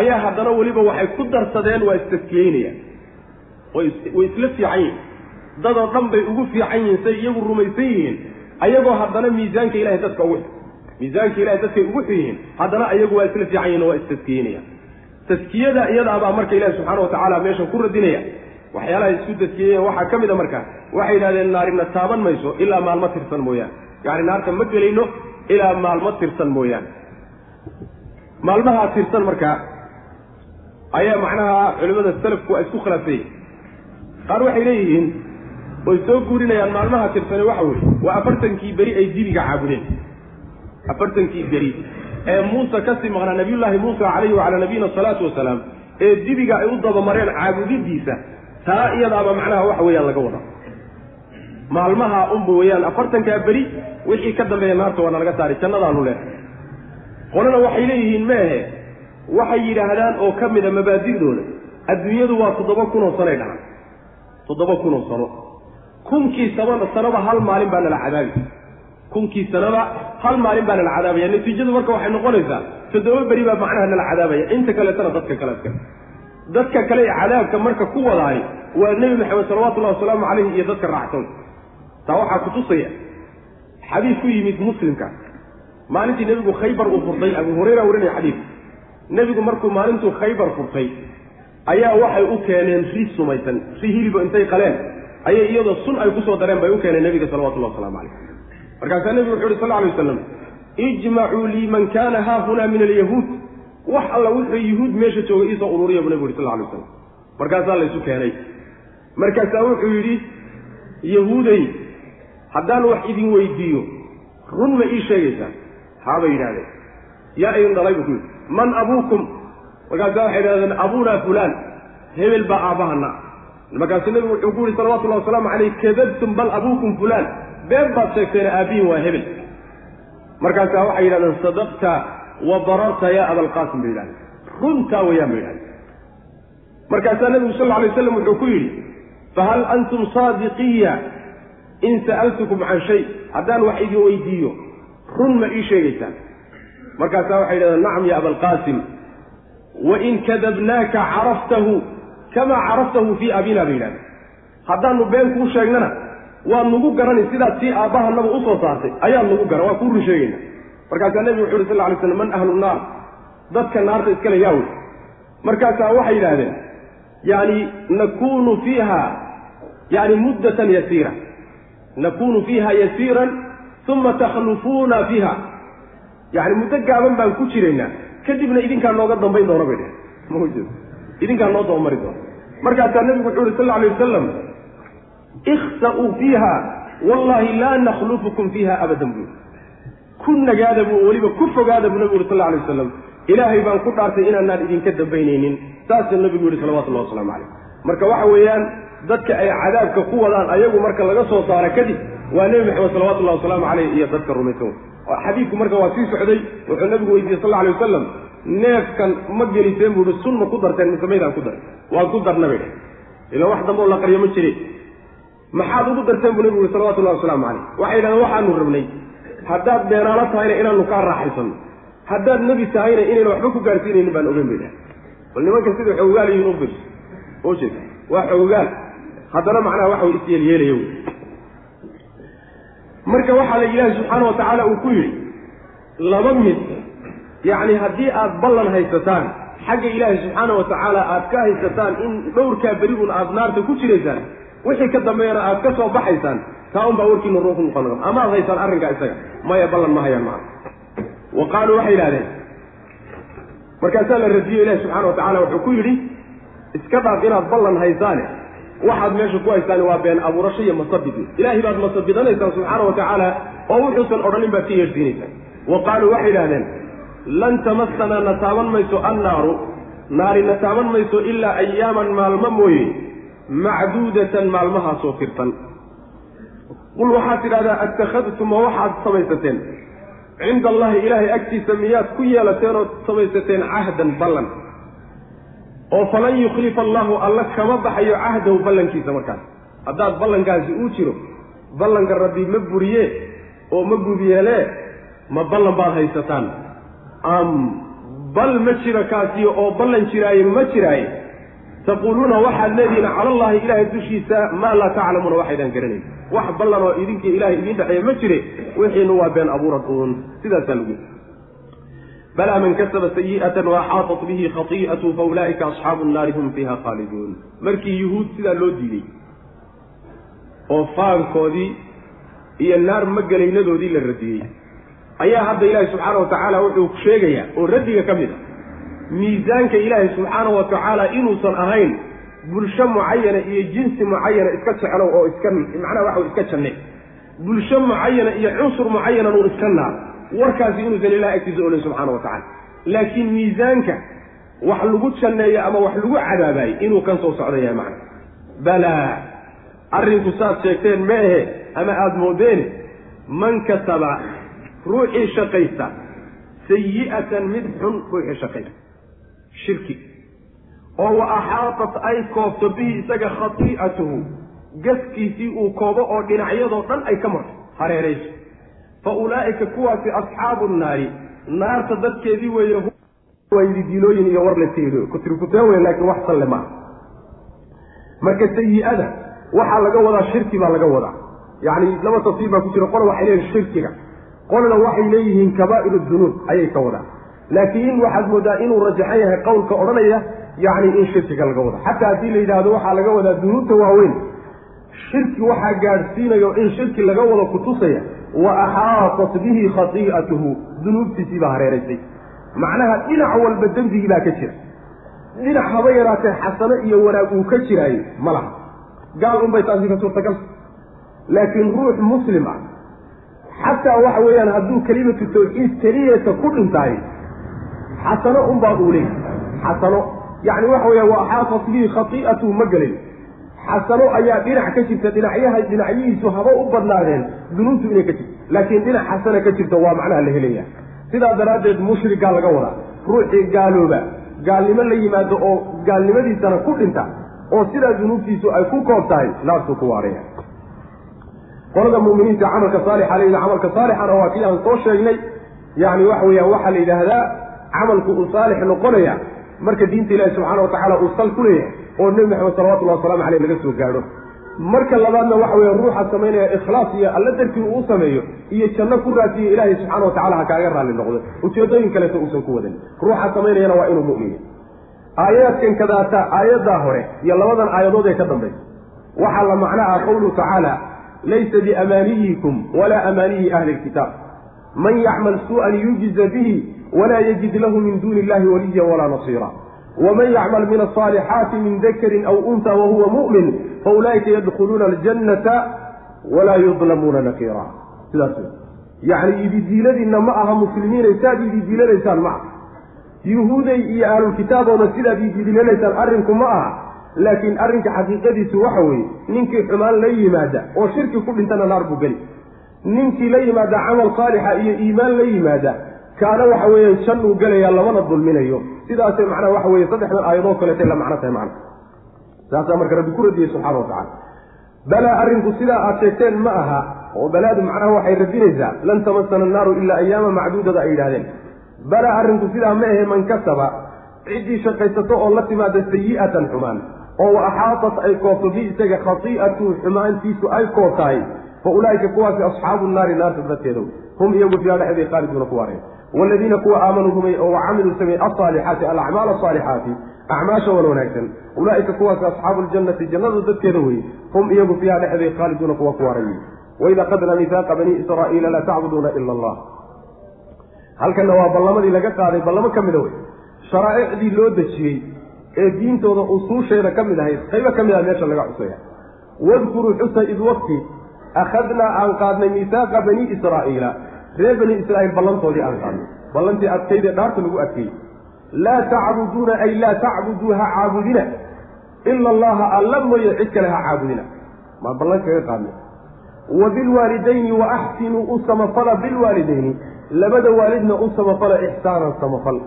ayaa haddana weliba waxay ku darsadeen waa istaskiyeynayaan way isla fiican yihiin dadoo dhan bay ugu fiican yihiin say iyagu rumaysan yihiin ayagoo haddana miisaanka ilahay dadka ugu miisaanka ilahay dadkay ugu xun yihiin haddana ayagu waa isla fiican yihiin oo waa istaskiyeynayaan taskiyada iyadaabaa marka ilahi subxaana wa tacaala meeshan ku radinaya waxyaalaha isku taskiyeeyen waxaa ka mid a marka waxay yidhahdeen naarina taaban mayso ilaa maalmo tirsan mooyaane yacni naarta ma gelayno ilaa maalmo tirsan mooyaane maalmahaa tirsan marka ayaa macnaha culimmada salafku waa isku khilaafsanya qaar waxay leeyihiin way soo guurinayaan maalmaha tirsane waxa weeye waa afartankii beri ay dibiga caabudeen. Afartankii beri ee muuse ka sii maqnaa nabiyullaahi muusa calayhi wacalaa nabiyina asalaatu wasalaam ee dibiga ay u dabamareen caabudidiisa taa iyadaaba macnaha waxa weeyaan laga wadaa maalmaha unba weeyaan afartankaa beri wixii ka dambeeya naarta waana laga saaray jannadaanu leehay. Qolana waxay leeyihiin meehe waxay yidhaahdaan oo ka mid a mabaadidooda adduunyadu waa toddoba kun oo sanoy dhacan toddoba kun oo sano. Kunkii sabana sanaba hal maalin baa nala cadaabi. Kunkii sanaba hal maalin baa nala cadaabaya natiijadu marka waxay noqonaysaa toddoba beri baa macnaha nala cadaabaya. Inta kaleetana dadka kale iska dadka kale ee cadaabka marka ku wadaay waa nebi maxamed salawatullahi wasalaamu calayhi iyo dadka raacsan taa waxaa kutusaya xadiis ku yimid muslimka. Maalintii nebigu khaybar uu furtay abu hurayra warinaya xadiis. Nebigu markuu maalintuu khaybar furtay ayaa waxay u keeneen ri sumaysan ri hilibo intay qaleen. Ayay iyadoo sun ay ku soo dareen bay u keeneen nebiga salawatullahi waslamu calayh markaasaa nebigu wuxu uhi sal alay wasalam ijmacuu lii man kana haahuna min alyahuud wax alla wuxuu yuhuud meesha jooga iisoo ururiya buu nebigu yuri sal alay waslam markaasaa laysu keenay. Markaasaa wuxuu yidhi yahuuday haddaan wax idin weydiiyo run ma ii sheegaysaan haabay yidhahdeen yaa idin dhalay buu ku yidhi. Man abuukum? Markaasaa waxay yidhahdeen abuunaa fulaan hebel baa aabbahana markaasuu nebigu wuxuu ku yihi salawatullahi wasalaamu calayh kadabtum bal abuukum fulaan. Been baad sheegteen aabbihin waa hebel. Markaasaa waxay yidhahdeen sadaqta wa bararta yaa abalqaasim bay yidhahdeen runtaa wayaan bay yidhahdeen markaasaa nebigu sal alay waslam wuxuu ku yidhi fahal antum saadiqiya? In sa'altukum can shay. Haddaan wax idin weydiiyo run ma ii sheegaysaan. Markaasaa waxay yidhahdeen nacam ya abalqaasim wain kadabnaaka caraftahu kamaa caraftahu fii abina bay yidhahdeen haddaanu been kuu sheegnana waa nugu garani sidaad sii aabbahanaba u soo saartay ayaad nugu garan waa kuu run sheegayna markaasaa nebigu wuxu uhi sal lay slam man ahlu naar? Dadka naarta iskale yaa wey markaasaa waxay yidhaahdeen yani nakunu fiiha yani muddatan yasiira nakunu fiiha yasiiran uma takhlufuuna fiiha. Yani muddo gaaban baan ku jiraynaa. Kadibna idinkaa nooga dambayn doona bay dheh maujeed idinkaa noo dabamari doona markaasaa nabigu wuxuu uhi sal alay wasalam ikhsa'uu fiiha wallahi laa nakhlufukum fiiha abadan. buu ku nagaada buu weliba ku fogaada buu nabigu yuri sal alay wasalam ilaahay baan ku dhaartay inaanaan idinka dambaynaynin. Saasuu nabigu yihi salawatullahi waslamu calayh. Marka waxa weeyaan dadka ay cadaabka ku wadaan ayagu marka laga soo saara kadib waa nebi maxamed salawatullahi wasalaamu caleyh iyo dadka rumaysan. Xadiidku marka waa sii socday wuxuu nabigu weydiiyey sal alay wasalam neefkan ma geliseen buu ihi sun ma ku darteen mise maydaan ku daray waan ku darna bay dheh ila wax dambe oo la qaryo ma jire. Maxaad ugu darteen buu nabigu yihi salawatullahi wasalaamu caleyh waxay yidhahdeen waxaanu rabnay haddaad beenaalo tahayna inaanu kaa raaxaysanno haddaad nebi tahayna inayna waxba ku gaarsiinaynin baan ogeyn bay dheh bal nimanka sida xoogaal yihiin u bir oo jeed waa xoogaal. Haddana macnaha waxa way isyeelyeelaya wy marka waxaa la ilaahi subxaana wa tacaala uu ku yidhi laba mid yacni haddii aad ballan haysataan xagga ilaahi subxaana wa tacaala aad ka haysataan in dhowrkaa berigun aad naarta ku jiraysaan wixii ka dambeeyana aad ka soo baxaysaan taa un baa warkiina ruux noqon amaad haysaan arrinkaa isaga. Maya ballan ma hayaan macana wa qaaluu waxay yidhahdeen markaasaa la radiyo ilahi subxana wa tacala wuxuu ku yidhi iska dhaaf inaad ballan haysaane waxaad meesha ku haystaan waa been abuurasho iyo masabid ilaahay baad masabidanaysaan subxaana wa tacaala oo wuxuusan odhanin baad ka yeersiinaysaan wa qaaluu waxay yidhahdeen lan tamasanaa na taaban mayso annaaru naari na taaban mayso ilaa ayaaman maalmo mooye macduudatan maalmahaasoo tirtan qul waxaad tidhahdaa attakhadtuma waxaad samaysateen? Cinda allahi ilaahay agtiisa miyaad ku yeelateen ood samaysateen cahdan ballan? Oo falan yukhlifa allahu alla kama baxayo cahdahu ballankiisa markaas. Haddaad ballankaasi uu jiro ballanka rabbi ma buriye oo ma gudyeelee ma ballan baad haysataan? Am bal ma jiro kaasiyo oo ballan jiraaye ma jiraaye taquuluuna waxaad leedihiin cala allahi ilaahay dushiisa maa laa taclamuuna waxaydaan garanayn wax ballan oo idinki ilahay idiin dhexeeya ma jire wixiinu waa been abuurad uun. Sidaasaa lagu balaa man kasaba sayi'atan waaxaatat bihi khati'atu fa ulaa'ika asxaabu nnaari hum fiiha khaaliduun. Markii yuhuud sidaa loo diiday oo faankoodii iyo naar magelaynadoodii la radiyey ayaa hadda ilaahi subxaana wa tacaala wuxuu sheegayaa oo raddiga ka mid a miisaanka ilaahi subxaana wa tacaala inuusan ahayn bulsho mucayana iyo jinsi mucayana iska jeclow oo iska macnaha waxa iska janne bulsho mucayana iyo cunsur mucayanan uu iska naar. Warkaasi inuusan ilahi agtiisa olin subxaana wa tacala laakiin miisaanka wax lagu janneeyo ama wax lagu cadaabaayey inuu kan soo socda yahay macna. Balaa arrinku saad sheegteen ma ama aada moodeene man kasaba ruuxii shaqaysta sayi'atan mid xun ruuxii shaqaysta shirki. Oo wa axaatat ay koobto bihi isaga khati'atuhu. Gaskiisii uu koobo oo dhinacyadoo dhan ay ka marto. Hareerayso. Fa ulaa'ika kuwaasi asxaabu nnaari naarta dadkeedii weeye waydidiilooyin iyo war wey laakiin wax salle maaha marka sayi-ada waxaa laga wadaa shirki baa laga wadaa. Yacni laba tafsiir baa ku jira qola waxay leeyihiin shirkiga. Qolna waxay leeyihiin kabaa'iru dunuub ayay ka wadaan laakiin waxaad moodaa inuu rajaxan yahay qowlka odhanaya yacni in shirkiga laga wada. Xataa haddii la yidhaahdo waxaa laga wadaa dunuubta waaweyn. Shirki waxaa gaadhsiinayo in shirki laga wado kutusaya wa axaatat bihi khati'atuhu. Dunuubtiisii baa hareeraysay. Macnaha dhinac walba dembigii baa ka jira. Dhinac haba yaraatee xasano iyo wanaag uu ka jiraayo ma laha. Gaal unbay taasi ka suurtagal. Laakiin ruux muslim ah xataa waxa weeyaan hadduu kelimatu tawxiid keliyata ku dhintaay xasano unbaa uu leey xasano yacni waxa weeyaan wa axaatat bihi ma gelin. Xasano ayaa dhinac ka jirta dhinacyaha dhinacyihiisu haba u badnaadeen dunuubtu inay ka jirto. Laakiin dhinac xasana ka jirta waa macnaha la helaya sidaa daraaddeed mushrigaa laga wadaa ruuxii gaalooba gaalnimo la yimaado oo gaalnimadiisana ku dhinta oo sidaa dunuubtiisu ay ku koob tahay naartuu ku waaraya qolada mu'miniinta camalka saalixa la yidhaha camalka saalixana waa kii aan soo sheegnay. Yacni waxa weeyaan waxaa la yidhaahdaa camalku uu saalix noqonaya marka diinta ilaahi subxaana wa tacaala uu sal ku leeyahay oo nebi maxamed salawatullahi wasalaamu caleyh laga soo gaadho. Marka labaadna waxa weeye ruuxa samaynaya ikhlaas iyo alla dartii uu sameeyo iyo janno ku raasiyo ilaahay subxaana wa tacala ha kaaga raalli noqdo. Ujeedooyin kaleeto uusan ku wadan ruuxa samaynayana waa inuu mu'min aayaadkan kadaata aayaddaa hore iyo labadan aayadood ee ka dambaysa waxaa la macno ah qawluhu tacaala laysa biamaaniyikum walaa amaaniyi ahli lkitaab man yacmal suu'an yujza bihi walaa yajid lahu min duuni illahi waliya walaa nasiira waman yacmal min asaalixaati min dakarin aw unta wahuwa mu'min faulaa'ika yadkhuluuna aljannata walaa yudlamuuna nakiira sidaas yacni ididiiladiinna ma aha muslimiinay saad ididiilanaysaan ma aha yuhuuday iyo ahlulkitaabooda sidaad ididiilanaysaan arrinku ma aha laakiin arrinka xaqiiqadiisu waxa weeye ninkii xumaan la yimaada oo shirki ku dhintana naar buu geli ninkii la yimaada camal saalixa iyo iimaan la yimaada kaana waxa weeye jannuu gelayaa lamana dulminayo. Sidaasay macnaha waxa weye saddexdan aayadoo kaleetay la macno tahay macna saasaa marka rabbi ku radiyey subxana wa tacala balaa arrinku sidaa aad sheegteen ma aha oo balaadu macnaha waxay radinaysaa lan tamasana annaaru ilaa ayaama macduudada ay yidhahdeen balaa arrinku sidaa ma ahe man kasaba ciddii shaqaysato oo la timaada sayi'atan xumaan oo wa axaatat ay koobto bi isaga khatii'atuhu xumaantiisu ay koob tahay fa ulaa'ika kuwaasi asxaabu naari naarta dadkeedow hum iyagu fiiha dhexday khaaliduuna ku waaladiina kuwa aamanuu rumay oo wacamiluu sameey alsaalixaati alacmaal asaalixaati acmaasha wan wanaagsan ulaa'ika kuwaasi asxaabu ljannati jannada dadkeeda weye hum iyagu fiiha dhexday khaaliduuna kuwa ku waarayey waid akadna mihaaqa bani israa'iila laa tacbuduuna ila allah halkanna waa ballamadii laga qaaday ballamo ka mida wey sharaa'icdii loo dejiyey ee diintooda usuusheeda ka mid ahayd qaybo ka mid ah meesha laga xusaya wadkuruu xusa id waqti akhadnaa aan qaadnay mihaaqa bani israa'iila reer bani israa'iil ballantoodii aan qaadnay ballantii adkaydee dhaarta lagu adkeeyey laa tacbuduuna ay laa tacbuduu ha caabudina. Ila allaha alla mooye cid kale ha caabudina. Maa ballan kaga qaadnay wa bilwaalidayni wa axsinuu u samafala bilwaalidayni. Labada waalidna u samafala ixsaanan samafal.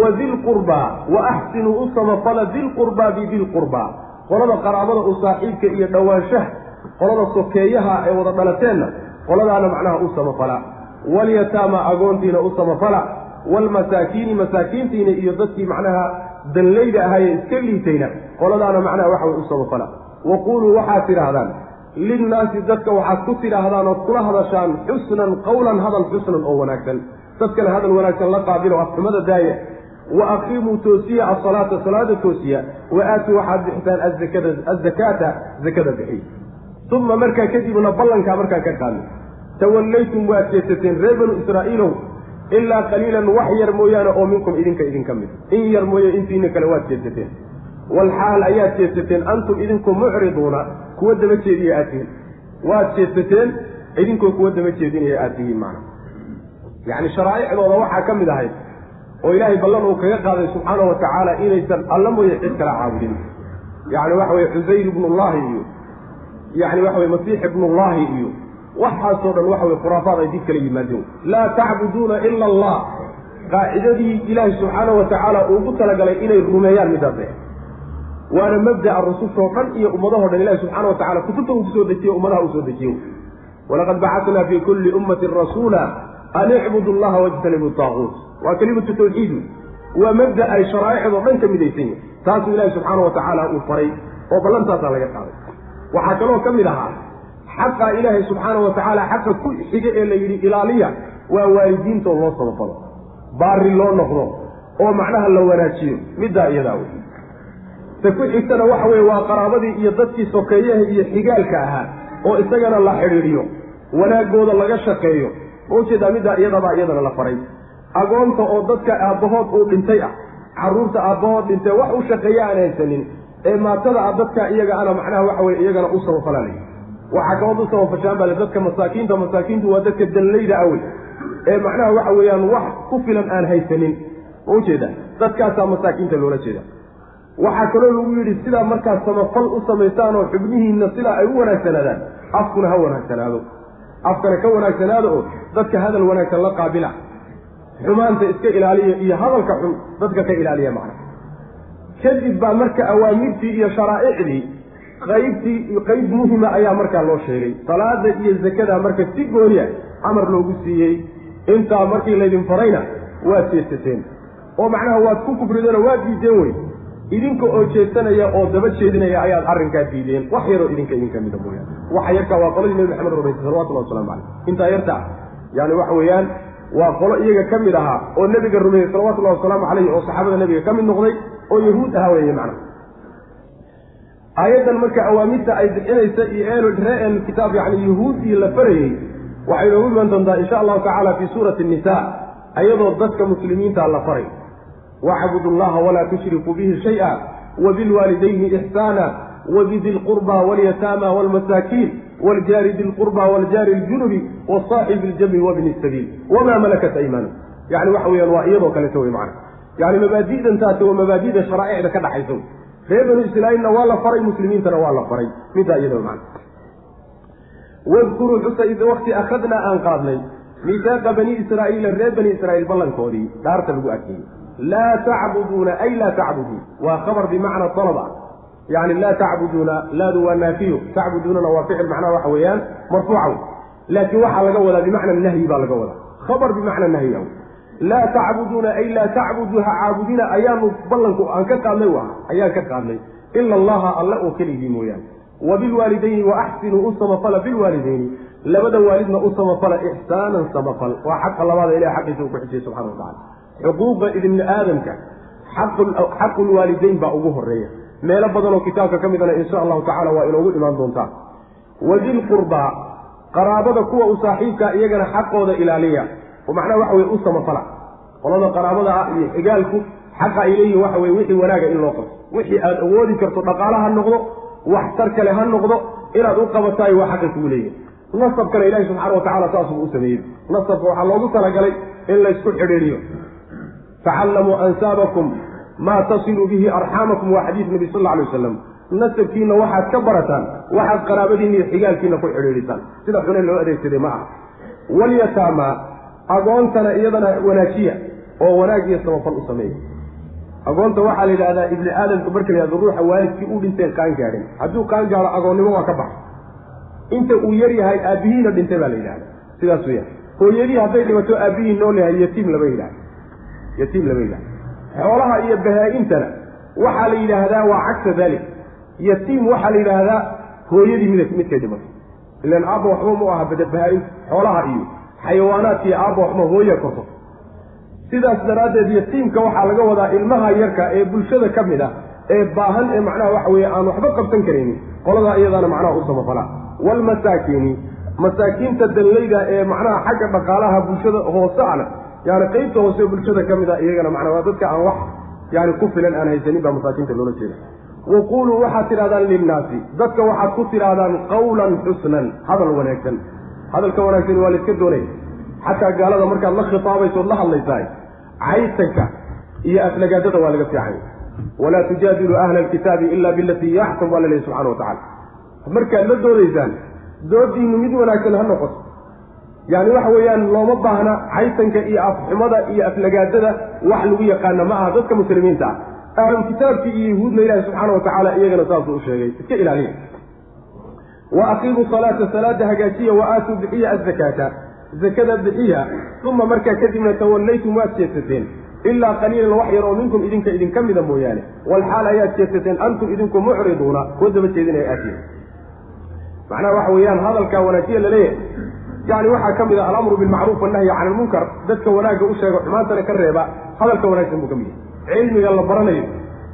Wa dilqurbaa wa axsinuu u samafala dilqurbaa bidilqurbaa qolada qaraabada u saaxiibka iyo dhowaanshaha qolada sokeeyaha ee wada dhalateenna qoladaana macnaha u samafala. Walyataama agoontiina u samafala. Waalmasaakiini masaakiintiina iyo dadkii macnaha danlayda ahaayee iska liitayna qoladaana macnaha waxa way u samafala. Wa quuluu waxaad tidhaahdaan linnaasi dadka waxaad ku tidhaahdaan ood kula hadashaan xusnan qawlan hadal xusnan oo wanaagsan. Dadkana hadal wanaagsan la qaabilo afxumada daaya wa aqiimuu toosiya asalaata salaada toosiya. Wa aatuu waxaad bixisaan azakada azakaata zakada bixiy uma markaa kadibna ballankaa markaan ka qaadnay tawallaytum waad jeesateen reer banu israa'iilow ilaa qaliilan wax yar mooyaane oo minkum idinka idinka mid in yar mooye intiina kale waad jeesateen walxaal ayaad jeesateen antum idinku mucriduuna kuwa daba jeediya aad tihiin waad jeesateen idinkoo kuwa daba jeedinaya aad tihiin macna yacni sharaa'icdooda waxaa ka mid ahayd oo ilaahay ballan uu kaga qaaday subxaana wa tacaala inaysan alla mooye cid kala caabudin yacni waxa weye xusayr ibnullahi iyo yacni waxa weye masiix ibnullahi iyo waxaasoo dhan waxa weye khuraafaad ay dib kala yimaadeen. Laa tacbuduuna ila allah. Qaacidadii ilaahay subxaana wa tacaala uugu talagalay inay rumeeyaan midaase waana mabda'a rusushoo dhan iyo ummadahoo dhan ilahi subxana wa tacala kutubta uu ku soo dejiye ummadaha uu soo walaqad bacatnaa fii kulli ummatin rasuula an icbudu allaha wajtanibu taaquut waa kelimatu tawxiidu waa mabda ay sharaa'icdoo dhan ka midaysan yihiin taasuu ilaahi subxaana wa tacaala uu faray oo ballantaasaa laga qaaday waxaa kaloo ka mid ahaa xaqa ilaahay subxaana wa tacaala xaqa ku xiga ee la yidhi ilaaliya waa waalidiintoo loo sabafalo baari loo noqdo oo macnaha la wanaajiyo middaa iyadaa wey. Ta ku xigtana waxa weye waa qaraabadii iyo dadkii sokeeyaha iyo xigaalka ahaa oo isagana la xidhiidhiyo wanaagooda laga shaqeeyo. Ma u jeedaa middaa iyadabaa iyadana la faray. Agoonta oo dadka aabbahood uu dhintay ah carruurta aabbahood dhintay wax u shaqeeya aan haysanin ee maatada ah dadka iyaga ana macnaha waxa weye iyagana u sabafalaalay waxaa kalood u sabafashaan bale dadka masaakiinta masaakiintu waa dadka danlayda awey ee macnaha waxa weeyaan wax ku filan aan haysanin. Ma ujeeda dadkaasaa masaakiinta loola jeeda waxaa kaloo lagu yidhi sidaa markaad samafal u samaysaan oo xubnihiinna sidaa ay u wanaagsanaadaan afkuna ha wanaagsanaado. Afkana ka wanaagsanaado oo dadka hadal wanaagsan la qaabila. Xumaanta iska ilaaliya iyo hadalka xun dadka ka ilaaliya macna kadib baa marka awaamirtii iyo sharaa'icdii qaybtii qayb muhima ayaa markaa loo sheegay. Salaada iyo zakada marka si gooniya amar loogu siiyey. Intaa markii laydin farayna waad jeesateen oo macnaha waad ku kufrideen oo waad diideen wey. Idinka oo jeesanaya oo daba jeedinaya ayaad arrinkaa diideen. Wax yaroo idinka idinka mida mooyaane waxa yarkaa waa qoladii nebi maxamed rumaysay salawatullahi waslamu caleyh intaa yartaa yani waxa weeyaan waa qolo iyaga ka mid ahaa oo nebiga rumeeyey salawatullahi wasalaamu caleyh oo saxaabada nebiga ka mid noqday oo yahuud ahaa weeye macnaha. Aayaddan marka awaamirta ay bixinaysa iyo ree ehlkitaab yani yuhuuddii la farayey waxay noogu iman doontaa insha allahu tacaala fii suurati nisa ayadoo dadka muslimiinta la faray. Wacbudu llaha walaa tushrikuu bihi shay-a wabilwaalidayni ixsaana wabidi lqurba walyataama walmasaakiin wljaari di lqurba wljaari ljunubi wasaaxibi ljambi wabni sabiil. Wamaa malakat aymaanu yani waxa weyaan waa iyadoo kaleeto wey macana yani mabaadi'dan taasi waa mabaadida sharaa'icda ka dhaxaysa reer banu israaiilna waa la faray muslimiintana waa la faray. Middaa iyada man wadkuruu xusa id wakti akhadnaa aan qaadnay. Miisaaqa bani israa'iila reer bani israiil ballankoodii dhaarta lagu adkeeyey. Laa tacbuduuna ay laa tacbuduun. Waa khabar bimacna alab ah laa tacbuduuna laadu waa naafiyo. Tacbuduunana waa ficil macnaha waxa weeyaan marfuuca laakiin waxaa laga wadaa bimacna nahyi baa laga wadaa. Khabar bimacna nahyi laa tacbuduuna ay laa tacbuduu ha caabudina ayaanu ballanku aan ka qaadnay aha ayaan ka qaadnay. Ila allaha alle oo keligii mooyaane. Wa bilwaalidayni wa axsinuu u samafala bilwaalidayni. Labada waalidna u samafala ixsaanan samafal. Waa xaqa labaada ilahi xaqiisa uu ku xijiyey subxana wa tacala xuquuqa ibni aadamka xaqulwaalidayn baa ugu horreeya meelo badanoo kitaabka ka midana insha allahu tacala waa inoogu imaan doontaa wadilqurbaa qaraabada kuwa u saaxiibkaa iyagana xaqooda ilaaliya oo macnaha waxa weye u samafala. Qolada qaraabada ah iyo xigaalku xaqa ay leeyihiin waxa weye wixii wanaaga in loo qabto wixii aada awoodi karto dhaqaala ha noqdo waxtar kale ha noqdo inaad u qabataay waa xaqay kugu leeyihiin nasabkana ilahi subxaana wa tacala saasuu u sameeyey. Nasabka waxaa loogu talagalay in laysku xidhiidhiyo. Tacallamuu ansaabakum maa tasiluu bihi arxaamakum waa xadiis nabi sal alla alay wasalam nasabkiina waxaad ka barataan waxaad qaraabadiina iyo xigaalkiina ku xidhiidhisaan sida xune loo adeegsaday ma aha. Walyataama agoontana iyadana wanaajiya oo wanaag iyo samafal u sameeya. Agoonta waxaa la yidhahdaa ibni aadamka marka la yhahdo ruuxa waalidkii u dhinteen qaan gaadhin. Hadduu qaan gaado agoonnimo waa ka baxa inta uu yar yahay aabbihiina dhintay baa la yidhahda sidaas weeyaan. Hooyadii hadday dhimato aabbihii nool yahay yatiim lama yidhahda yatiim lama yidhahda xoolaha iyo bahaa-intana waxaa la yidhaahdaa waa cagsa dalik yatiim waxaa la yidhaahdaa hooyadii mid midkay dhimatay ilan aabba waxba mu aha bahaa-inta xoolaha iyo xayawaanaadka iyo aabba waxma hooya korto sidaas daraaddeed yatiimka waxaa laga wadaa ilmaha yarka ee bulshada ka mid ah ee baahan ee macnaha waxa weeye aan waxba qabsan karaynin qoladaa iyadaana macnaha u samafalaa waalmasaakiini masaakiinta danlayda ee macnaha xagga dhaqaalaha bulshada hoose ana yani qeybta hoose bulshada ka mid a iyagana macnaa waa dadka aan wax yani ku filan aan haysanin baa masaakiinta loola jeeda wa quuluu waxaad tidhahdaan linnaasi dadka waxaad ku tidhaahdaan qawlan xusnan hadal wanaagsan hadalka wanaagsan waa la iska doonaya xataa gaalada markaad la khitaabayso od la hadlaysahay caytanka iyo aflagaadada waa laga fiicanya walaa tujaadiluu ahla alkitaabi ila bilatii yaxsan baa la leehay subxana wa tacala markaad la doodaysaan doodiinu mid wanaagsan ha noqoto. Yani waxa weeyaan looma baahna caytanka iyo afxumada iyo aflagaadada wax lagu yaqaana ma aha dadka muslimiinta. Ah ahlulkitaabkii iyo yahuudna ilahi subxaana wa tacaala iyagana saasuu u sheegay. Iska ilaaliya wa aqiimuu salaata salaada hagaajiya wa aatuu bixiya azakaata zakada bixiya uma markaa kadibna tawallaytum waad jeesateen. Ilaa qaliilan wax yar minkum idinka idinka mida mooyaane. Walxaal ayaad jeesateen antum idinku mucriduuna. Kuwa daba jeedinaya aatiya macnaha waxa weeyaan hadalkaa wanaajiya la leeyahay yani waxaa ka mid ah alamru bilmacruuf wannahyi cani ilmunkar dadka wanaagga u sheego xumaantana ka reeba hadalka wanaagsan buu ka mid yahay. Cilmiga la baranayo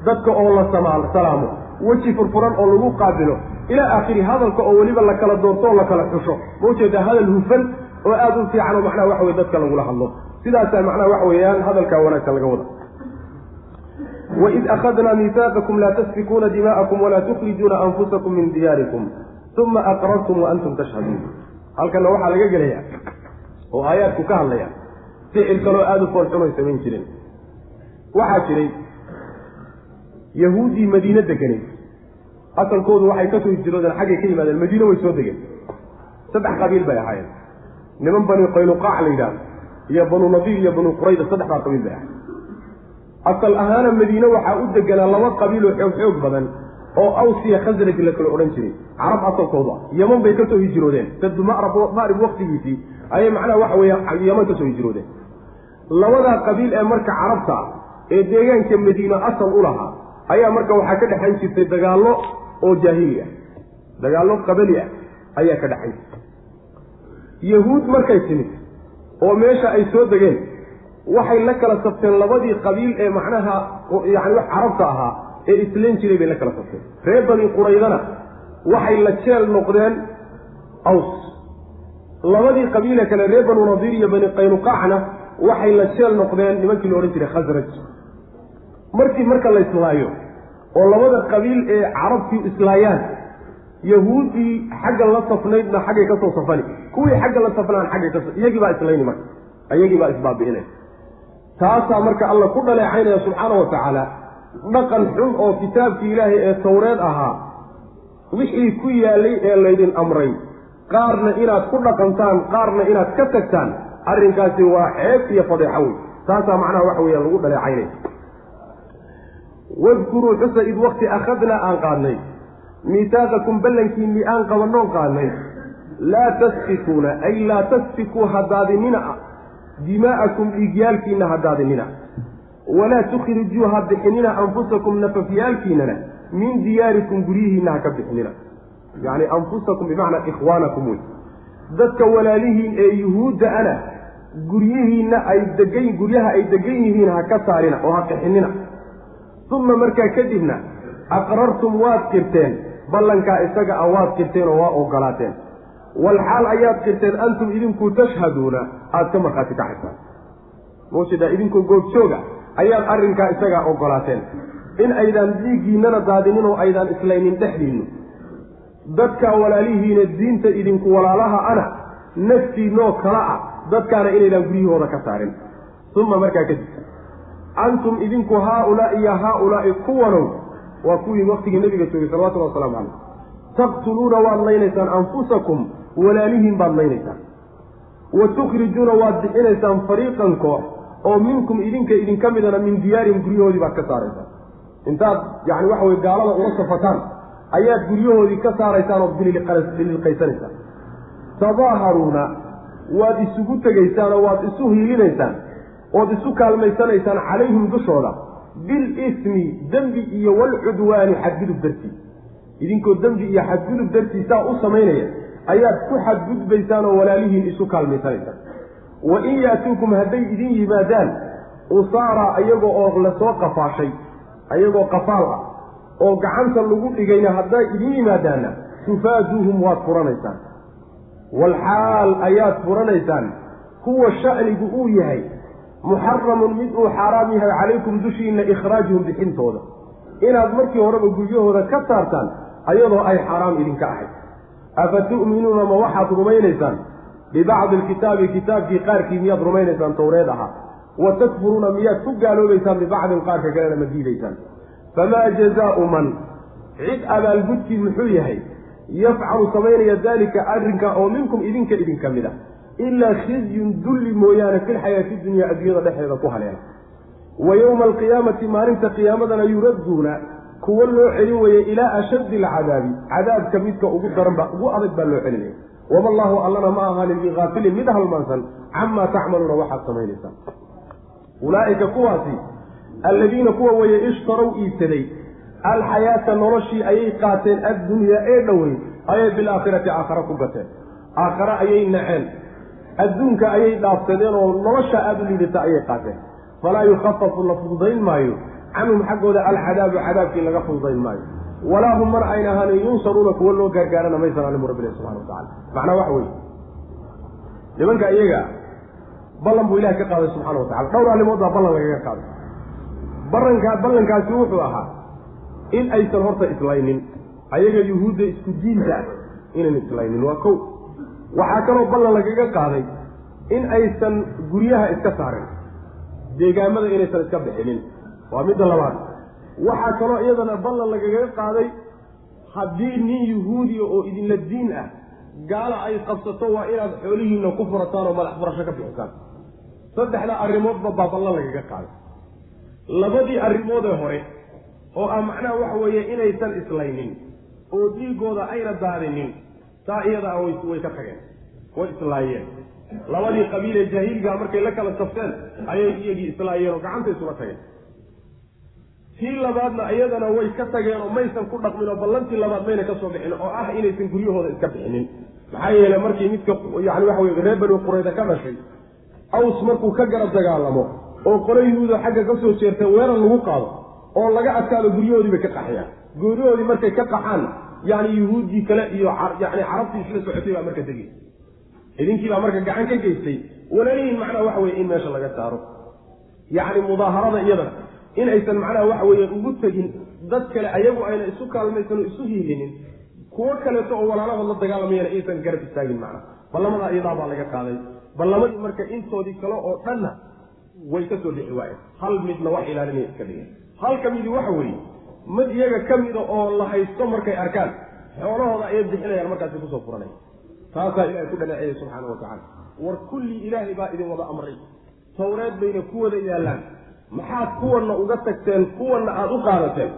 dadka oo la salaamo weji furfuran oo lagu qaabilo ilaa aakhiri hadalka oo weliba la kala doorto oo la kala xusho. Ma u jeedaa hadal hufan oo aada u fiican oo macnaha waxa weye dadka lagula hadlo. Sidaasaa macnaha waxa weeyaan hadalkaa wanaagsan laga wada. Waid akhadnaa miisaaqakum laa tasfikuuna dima'akum walaa tukhrijuuna anfusakum min diyaarikum. Uma aqrartum wa antum tashhaduun halkanna waxaa laga gelayaa oo aayaadku ka hadlaya ficil kaloo aada u foolxun ay samayn jireen waxaa jiray yahuuddii madiine deganay asalkoodu waxay ka soo hijroodeen xaggay ka yimaadeen madiine way soo degeen. Saddex qabiil bay ahaayeen. Niman bani qaynuqaac la yidhahdo iyo banu nadiir iyo banu qurayda saddexdaa qabiil bay ahayd asal ahaana madiine waxaa u deganaa laba qabiiloo xoog xoog badan oo awsiya khasraj la kala odhan jiray carab asalkoodu ah yaman bay ka soo hijroodeen. Marib waktigiisii ayay macnaha waxa weeye yaman ka soo hijroodeen. Labadaa qabiil ee marka carabta ee deegaanka madiine asal u lahaa ayaa marka waxaa ka dhexayn jirtay dagaallo oo jaahili ah dagaallo qabali ah ayaa ka jirtay yahuud markay timid oo meesha ay soo degeen waxay la kala sabteen labadii qabiil ee macnaha yani wax carabta ahaa ee islayn jiray bay la kala safteen reer bani quraydana waxay la jeel noqdeen aws. Labadii qabiile kale reer banu nadiir iyo bani qaynuqaacna waxay la jeel noqdeen nimankii la odhan jiray khasraj markii marka la islaayo oo labada qabiil ee carabtii islaayaan. Yahuuddii xagga la safnaydna xaggay ka soo safani. Kuwii xagga la safnaan xaggay ka iyagii baa islayni marka. Iyagii baa isbaabi'inaya taasaa marka alla ku dhaleecaynaya subxaana wa tacaala dhaqan xun oo kitaabkii ilaahay ee tawreed ahaa wixii ku yaalay ee laydin amray. Qaarna inaad ku dhaqantaan qaarna inaad ka tagtaan arrinkaasi waa ceeb iyo fadeexo wey taasaa macnaha waxa weeyaan lagu dhaleecaynaya wadkuruu xusa id wakti akhadnaa aan qaadnay miitaaqakum ballankiinnii aan qabannoon qaadnay laa tasfikuuna ay laa tasfikuu hadaadinina dimaa'akum dhiigyaalkiinna hadaadinina walaa tukhrijuu ha bixinina anfusakum nafafyaalkiinana min diyaarikum guryihiinna ha ka bixinina yacni anfusakum bimacnaa ikhwaanakum wey dadka walaalihiin ee yuhuudda ana guryihiinna ay degan guryaha ay degan yihiin ha ka saarina oo ha qixinina uma markaa kadibna aqrartum waad qirteen ballankaa isaga a waad qirteen oo waa ogolaateen walxaal ayaad qirteen antum idinku tashhaduuna aada ka markhaati kacaysaan mawjeedaa idinkoo goobjooga ayaad arrinkaa isagaa ogolaateen in aydaan dhiiggiinnana daadinin oo aydaan islaynin dhexdiinnu. Dadka walaalihiina diinta idinku walaalaha ana naftiinoo kala ah dadkaana inaydaan guryahooda ka saarin. Uma markaa kadib antum idinku haa-ulaa'i iyo haa-ulaa'i kuwanow waa kuwii waktigii nebiga joogay salawatullhi wasalaamu calayh. Taqtuluuna waad laynaysaan anfusakum walaalihiin baad laynaysaan. Wa tukhrijuuna waad bixinaysaan fariiqan koox oo minkum idinka idinka midana min diyaarihim guryahoodii baad ka saaraysaan. Intaad yacni waxa weye gaalada ula safataan ayaad guryahoodii ka saaraysaan oo bililqaysanaysaan tadaaharuuna waad isugu tegaysaan oo waad isu hiilinaysaan ood isu kaalmaysanaysaan calayhim dushooda. Bilismi dembi iyo walcudwaani xadgudub dartii. Idinkoo dembi iyo xadgudub dartii saa u samaynaya ayaad ku xadgudbaysaan oo walaalihiin isu kaalmaysanaysaan. Wa in yaatuukum hadday idin yimaadaan usaara iyagoo oo la soo qafaashay ayagoo qafaal ah oo gacanta lagu dhigayna hadday idin yimaadaanna tufaaduuhum waad furanaysaan. Walxaal ayaad furanaysaan. Kuwa sha'nigu uu yahay muxaramun mid uu xaaraam yahay calaykum dushiinna ikhraajuhum bixintooda. Inaad markii horeba guryahooda ka saartaan ayadoo ay xaaraam idinka ahayd. Afa tu'minuuna ma waxaad rumaynaysaan? Bibacdi alkitaabi kitaabkii qaarkii miyaad rumaynaysaan towreed ahaa. Wa takfuruuna miyaad ku gaaloobaysaan bibacdin qaarka kalena ma diidaysaan. Famaa jazaau man? Cid abaalgudkii muxuu yahay yafcalu samaynaya daalika arrinka oo minkum idinka idinka mid a ilaa khizyun dulli mooyaane filxayaati dunya adduunyada dhexdeeda ku haleela wa yowma alqiyaamati maalinta qiyaamadana yuradduuna kuwo loo celin weeye ilaa ashaddi alcadaabi cadaabka midka ugu daranba ugu adag baa loo celinaya wama allaahu allana ma ahaanin bigaafilin mid halmaansan camaa tacmaluuna waxaad samaynaysaan ulaa'ika kuwaasi alladiina kuwa weeye ishtarow iibsaday alxayaata noloshii ayay qaateen addunyaa ee dhowey ayay bilaakhirati aakhare ku gateen aakhare ayay naceen adduunka ayay dhaafsadeen oo nolosha aada u liidata ayay qaateen. Falaa yukhafafu la fududayn maayo. Canhum xaggooda alcadaabu cadaabkii laga fududayn maayo. Walaa hum man ayna ahaanin yunsaruuna kuwo loo gaargaarana maysan alimu rabbilahi subxana wa tacala macnaa waxa weye nimanka iyaga ballan buu ilahi ka qaaday subxana wa tacala dhowr arrimood baa ballan lagaga qaaday. Barankaa ballankaasi wuxuu ahaa in aysan horta islaynin. Ayaga yuhuudda isku diinta ah inan islaynin. Waa kow waxaa kaloo ballan lagaga qaaday in aysan guryaha iska saarin. Deegaamada inaysan iska bixinin. Waa midda labaad. Waxaa kaloo iyadana ballan lagaga qaaday haddii nin yuhuudiya oo idinla diin ah gaala ay qabsato waa inaad xoolihiina ku furataan oo madax furasho ka bixisaan saddexda arrimoodba baa ballan lagaga qaaday. Labadii arrimoodee hore oo ah macnaha waxa weeye inaysan islaynin oo dhiigooda ayna daadinin taa iyadaa way way ka tageen way islaayeen. Labadii qabiilee jaahiligaa markay la kala safteen ayay iyagii islaayeen oo gacanta isula tageen. Tii labaadna iyadana way ka tageen oo maysan ku dhaqmin oo ballantii labaad mayna ka soo bixin oo ah inaysan guryahooda iska bixinin. Maxaa yeele markii midka yani waxa weye reer bani qurayda ka dhashay aws markuu ka garab dagaalamo oo qolo xagga ka soo jeerta weerar lagu qaado oo laga adkaado guryahoodii bay ka qaxayaan. Guryahoodii markay ka qaxaan yani yuhuuddii kale iyo yani carabtii isla socotay baa marka degay. Idinkii baa marka gacan ka geystay. Walalihin macnaha waxa weye in meesha laga saaro. Yacni mudaaharada iyadana in aysan macnaha waxa weeye ugu tegin dad kale ayagu ayna isu kaalmaysan oo isu hiilinin. Kuwo kaleeto oo walaalahood la dagaalamayana aysan garab istaagin macnaha ballamadaa iyadaa baa laga qaaday. Ballamadii marka intoodii kale oo dhanna way ka soo dhixi waayeen. Hal midna wax ilaalinaya iska dhigeen. Halka midi waxa weeye mid iyaga ka mida oo la haysto markay arkaan. Xoolahooda ayay bixinayaan markaasi ku soo furanaya taasaa ilahay ku dhaleeceeyay subxaana wa tacaala. War kulli ilaahay baa idin wada amray. Tawreed bayna ku wada yaallaan. Maxaad kuwanna uga tagteen kuwanna aada u qaadateen?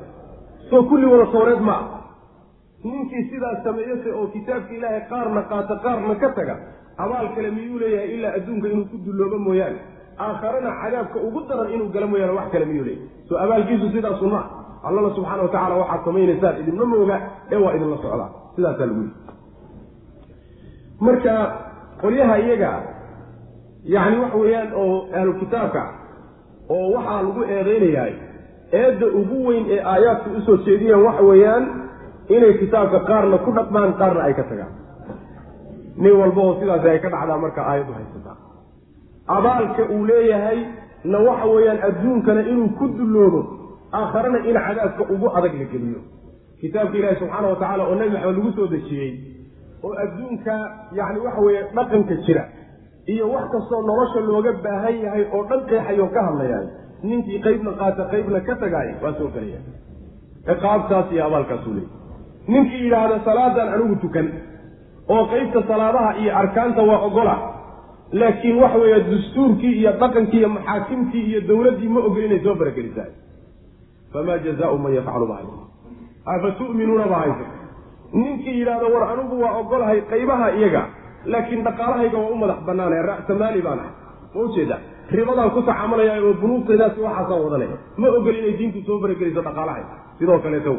Soo kulli wada tawreed ma ah ninkii sidaas sameeyase oo kitaabka ilaahay qaarna qaata qaarna ka taga abaal kale miyuu leeyahay ilaa adduunka inuu ku dulloobo mooyaane? Aakharana cadaabka ugu daran inuu gala mooyaane wax kale miyuu leeyahay? Soo abaalkiisu sidaasu ma allana subxaana wa tacala waxaad samaynaysaan idinma mooga ee waa idinla socdaa sidaasaa lagu yidhi. Marka qolyaha iyaga yacni waxa weeyaan oo ahlu kitaabka oo waxaa lagu eedeynayaa eedda ugu weyn ee aayaadku u soo jeediyaan waxa weeyaan inay kitaabka qaarna ku dhaqmaan qaarna ay ka tagaan. Nin walba oo sidaasi ay ka dhacdaa marka aayaddu haysataa abaalka uu leeyahay na waxa weeyaan adduunkana inuu ku dulloobo aakharana in cadaabka ugu adag la geliyo. Kitaabka ilaahi subxaana wa tacala oo nebi maxamed lagu soo dejiyey oo adduunka yacni waxa weeye dhaqanka jira iyo wax kastoo nolosha looga baahan yahay oo dhan qeexayoo ka hadlayaan ninkii qaybna qaata qaybna ka tagaay waa soo gelaya. Ciqaabtaas iyo abaalkaasuu leeyay ninkii yidhaahda salaadan anigu tukan oo qaybta salaadaha iyo arkaanta waa ogola laakiin waxa weeye dastuurkii iyo dhaqankii iyo maxaakimtii iyo dowladdii ma ogol inay soo faragelisaa famaa jazaau man yafcalu ba haysa afa tu'minuuna ba haysa ninkii yidhaahdo war anigu waa ogolahay qaybaha iyaga laakiin dhaqaalahayga waa u madax banaanay ra'samaali baan ahay ma ujeeda ribadaan ku tacaamulaya oo bunuugtaydaasi waxaasaan wadanaya ma ogol inay diintu soo farageliso dhaqaalahay sidoo kaleeto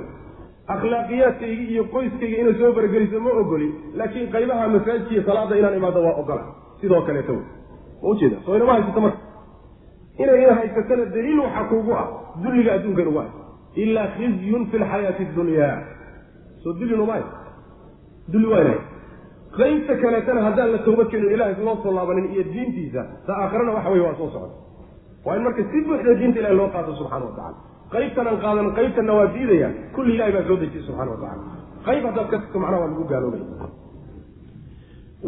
akhlaaqiyaadkayga iyo qoyskayga inay soo farageliso ma ogoli laakiin qaybaha masaajidka iyo salaada inaan imaado waa ogola sidoo kaleeto ma ujeeda soo inama haysato marka inay ina haysatana daliil waxaa kuugu ah dulliga adduunka inugu haysa ilaa khizyun fi lxayaati dunya. Soo dulli numa haysa dulli waa inay qaybta kaleetana haddaan la tawbad keenin ilahay loo soo laabanin iyo diintiisa ta aakhirana waxa weye waa soo socda. Waa in marka si buuxda diinta ilahi loo qaato subxana wa tacala qaybtanaan qaadan qaybtanna waa diidaya. Kulli ilahay baa soo dejiyey subxana wa qayb haddaad ka tagto macnaha waa lagu gaaloobaya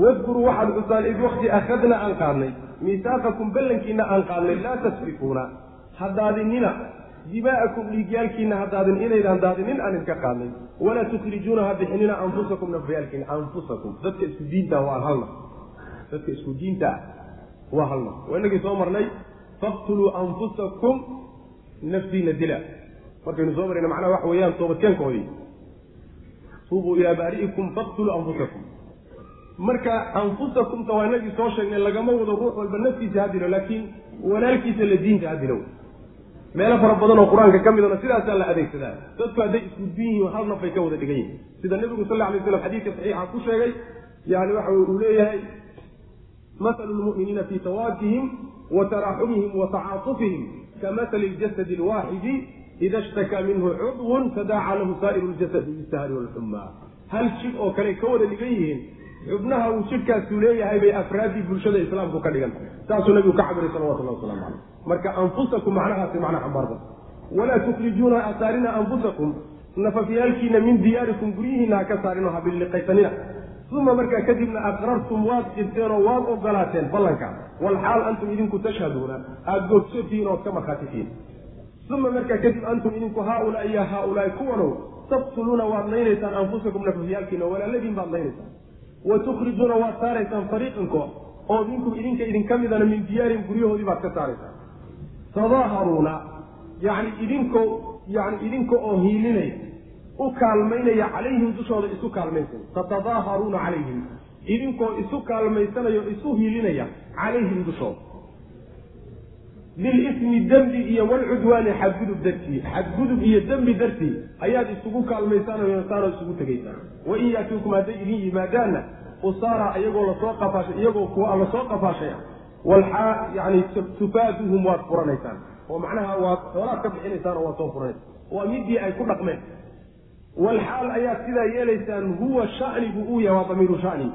wadkuruu waxaad xusaan id wakti akhadna aan qaadnay miisaaqakum ballankiina aan qaadnay laa tasrikuuna hadaadinina dimaa'akum dhiigyaalkiina hadaadin inaydaan daadinin aan idka qaadnay. Walaa tukhrijuuna ha bixinina anfusakum nafyaalkiina anfusakum. Dadka isku diinta waa halna. Dadka isku diinta ah waa halna. Waa inagii soo marnay faqtuluu anfusakum naftiina dila. Markaynu soo marayna macnaha waxa weeyaan toobadkeenkoodii. Tuubuu ilaa baari'ikum faqtuluu anfusakum marka anfusakumta waa inagii soo sheegnay lagama wado ruux walba naftiisa ha dilo laakiin walaalkiisa la diinta ha dilo. Meelo fara badan oo qur'aanka ka midana sidaasaa la adeegsadaa. Dadku hadday isku diin yihiin hal nafay ka wada dhigan yihiin sida nebigu sal lla slam xadiidka saxiixa ku sheegay yani waxa uu leeyahay mahalu lmu'miniina fii tawaadihim wa taraxumihim wa tacaatufihim kamasali ljasadi alwaaxidi ida shtakaa minhu cudwun tadaaca lahu saa'iru ljasadi bisahri walxumaa hal jid oo kale ka wada dhigan yihiin xubnaha uu jidhkaasu leeyahay bay afraaddii bulshada islaamku ka dhigan saasuu nabigu ka cabiray salawatullah waslamu caleyh marka anfusakum macnahaasi macna xambaarsan. Walaa tukhrijuuna ha saarina anfusakum. Nafafyaalkiina min diyaarikum guryihiina ha ka saarino ha billiqaysanina. Uma markaa kadibna aqrartum waad qirteen oo waad ogolaateen ballanka. Walxaal antum idinku tashhaduuna. Aada googsotihiin ood ka markhaatitiin uma markaa kadib antum idinku haaulaa iyo haaulaai kuwanow taqtuluuna waad laynaysaan anfusakum nafafyaalkiina walaaladiin baad laynaysaan wa tukhrijuuna waad saaraysaan fariiqanko oo minkum idinka idinka midana min diyaarin guryahoodii baad ka saaraysaan tadaaharuuna yani idinko yani idinka oo hiilinaya u kaalmaynaya calayhim dushooda isu kaalmaysay tatadaaharuuna calayhim idinkoo isu kaalmaysanaya o isu hiilinaya calayhim dushooda bilismi dembi iyo walcudwaani xadgudub dartii xadgudub iyo dembi dartii ayaad isugu kaalmaysanaysaanoo isugu tegaysaan wain yaatuukum hadday idin yimaadaanna usaara iyagoo la soo qafaashay iyagoo kuwa la soo qafaashay walxaa yani tufaaduhum waad furanaysaan oo macnaha waa xoolaad ka bixinaysaan oo waa soo furayn waa midii ay ku dhaqmeen walxaal ayaad sidaa yeelaysaan huwa shanigu uu yahay waa damiiru shani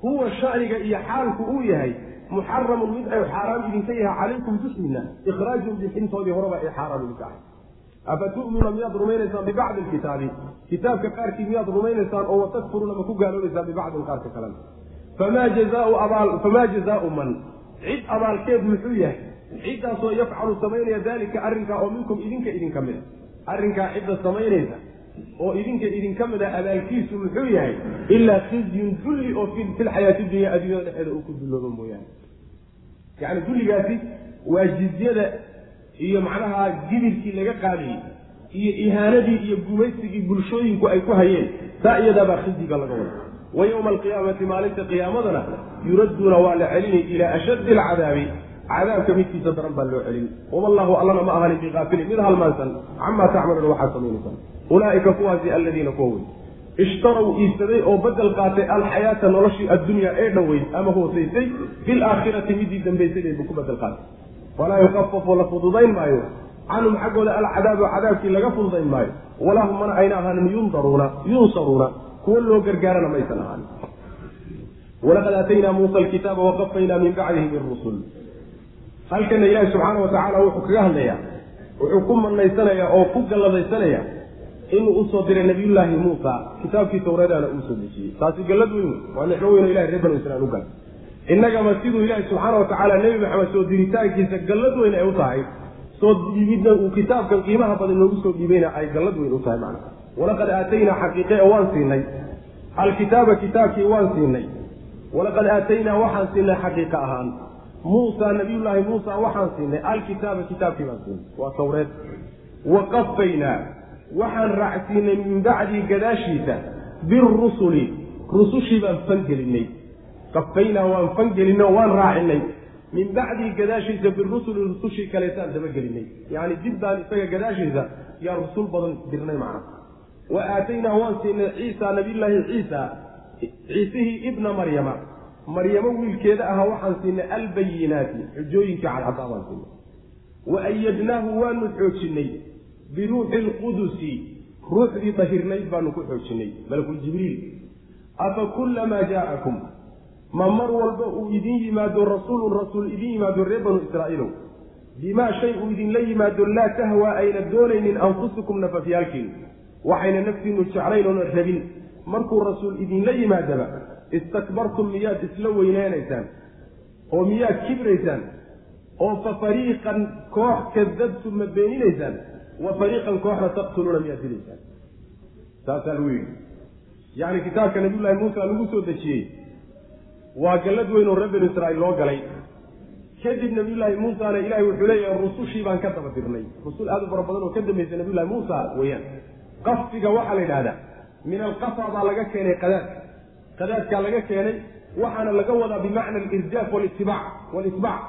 huwa shaniga iyo xaalku uu yahay muxaramun mid ay xaaraam idinka yahay calaykum dusmiina ikhraajum bixintoodii horeba ay xaaraam idinka ahay afa tu'minuuna miyaad rumaynaysaan bibacdi lkitaabi kitaabka qaarkii miyaad rumaynaysaan oo watakfuruuna ma ku gaaloobaysaan bibacdin qaarka kalena famaa jazaau abaal famaa jazaau man? Cid abaalkeed muxuu yahay? Ciddaasoo yafcalu samaynaya dalika arrinkaa oo minkum idinka idinka mid a arrinkaa cidda samaynaysa oo idinka idinka mid abaalkiisu muxuu yahay? Ilaa khizyun dulli oo fi filxayaati dunya adduunyada dhexeeda uu ku dulloobo mooyaane yacni dulligaasi waa jizyada iyo macnaha gibilkii laga qaadayey iyo ihaanadii iyo gumaysigii bulshooyinku ay ku hayeen taa iyadaabaa khizyiga laga wada. Wa yowma alqiyaamati maalinta qiyaamadana yuradduuna waa la celinay ilaa ashaddi alcadaabi. Cadaabka midkiisa daran baa loo celin. Wamallahu allana ma ahanin biqaafilin mid halmaansan camaa tacmaluuna waxaad samaynaysaan. Ulaa'ika kuwaasi aladiina kuwa wey ishtarow iibsaday oo badel qaatay alxayaata noloshii addunyaa ee dhoweyd ama hoosaysay bilaakhirati midii dambaysay buu ku badel qaatay. Walaa yukafafu la fududayn maayo. Canhum xaggooda alcadaabu cadaabkii laga fududayn maayo. Walahum mana ayna ahaanin yundaruuna yunsaruuna. Kuwa loo gargaarana maysan ahaanin. Walaqad aataynaa muusa alkitaaba waqafaynaa min bacdihi birusul halkana ilaahi subxaana wa tacaala wuxuu kaga hadlayaa wuxuu ku manaysanayaa oo ku galladaysanaya inuu u soo diray nabiyullaahi muusa kitaabkii tawreedana uu soo dejiyey. Taasi gallad weyn waa nicmo weyn oo ilahi reer banu israiil u galay. Innagama siduu ilaahi subxaana wa nebi maxamed soo diritaankiisa gallad weyn ay u tahay soo dhiibidna uu kitaabkan qiimaha badan noogu soo dhiibayna ay gallad weyn u tahay macna walaqad aataynaa xaqiiqe oo waan siinay. Alkitaaba kitaabkii waan siinay. Walaqad aataynaa waxaan siinay xaqiiqa ahaan. Muusa nabiyullaahi muusa waxaan siinay. Alkitaaba kitaabkii baan siinay. Waa tawreed. Wa qafaynaa waxaan raacsiinay min bacdii gadaashiisa birusuli rusushii baan fangelinay qafaynaa waan fangelinay oo waan raacinay min bacdii gadaashiisa birusuli rusushii kaleetaan dabagelinay yacni dib baan isaga gadaashiisa yaa rusul badan dirnay macna. Wa aataynaa waan siinay ciisa nabiyullaahi ciisa ciisihii ibna maryama. Maryamo wiilkeeda aha waxaan siinay albayinaati xujooyinkii cadcadaa baan siinay. Wa ayadnaahu waanu xoojinay biruuxi lqudusi ruuxdii dahirnayd baanu ku xoojinay malakuljibriil afa kullamaa jaa'akum ma mar walba uu idin yimaado rasuulun rasuul idin yimaado reer banu israa'iilow bimaa shay uu idinla yimaado laa tahwaa ayna doonaynin anfusukum nafafyaalkiin. Waxayna naftiinu jeclayn oona rabin. Markuu rasuul idinla yimaadaba istakbartum miyaad isla weyneynaysaan oo miyaad kibraysaan oo fa fariiqan koox kadabtum ma beeninaysaan wa fariiqan kooxna taqtuluuna miyaad dilaysaan. Saasaa lagu yidhi. Yacni kitaabka nabiyullaahi muusa lagu soo dejiyey waa gallad weyn oo reer banu israa'iil loo galay. Kadib nabiyullaahi muusana ilahay wuxuu leeyahay rusushii baan ka daba dirnay rusul aad u fara badan oo ka dambaysa nabiyullahi muusa weeyaan. Qaffiga waxaa la yidhahdaa min alqafa baa laga keenay qadaad. Qadaadkaa laga keenay waxaana laga wadaa bimacna alirjaaf walitibaac walitbaac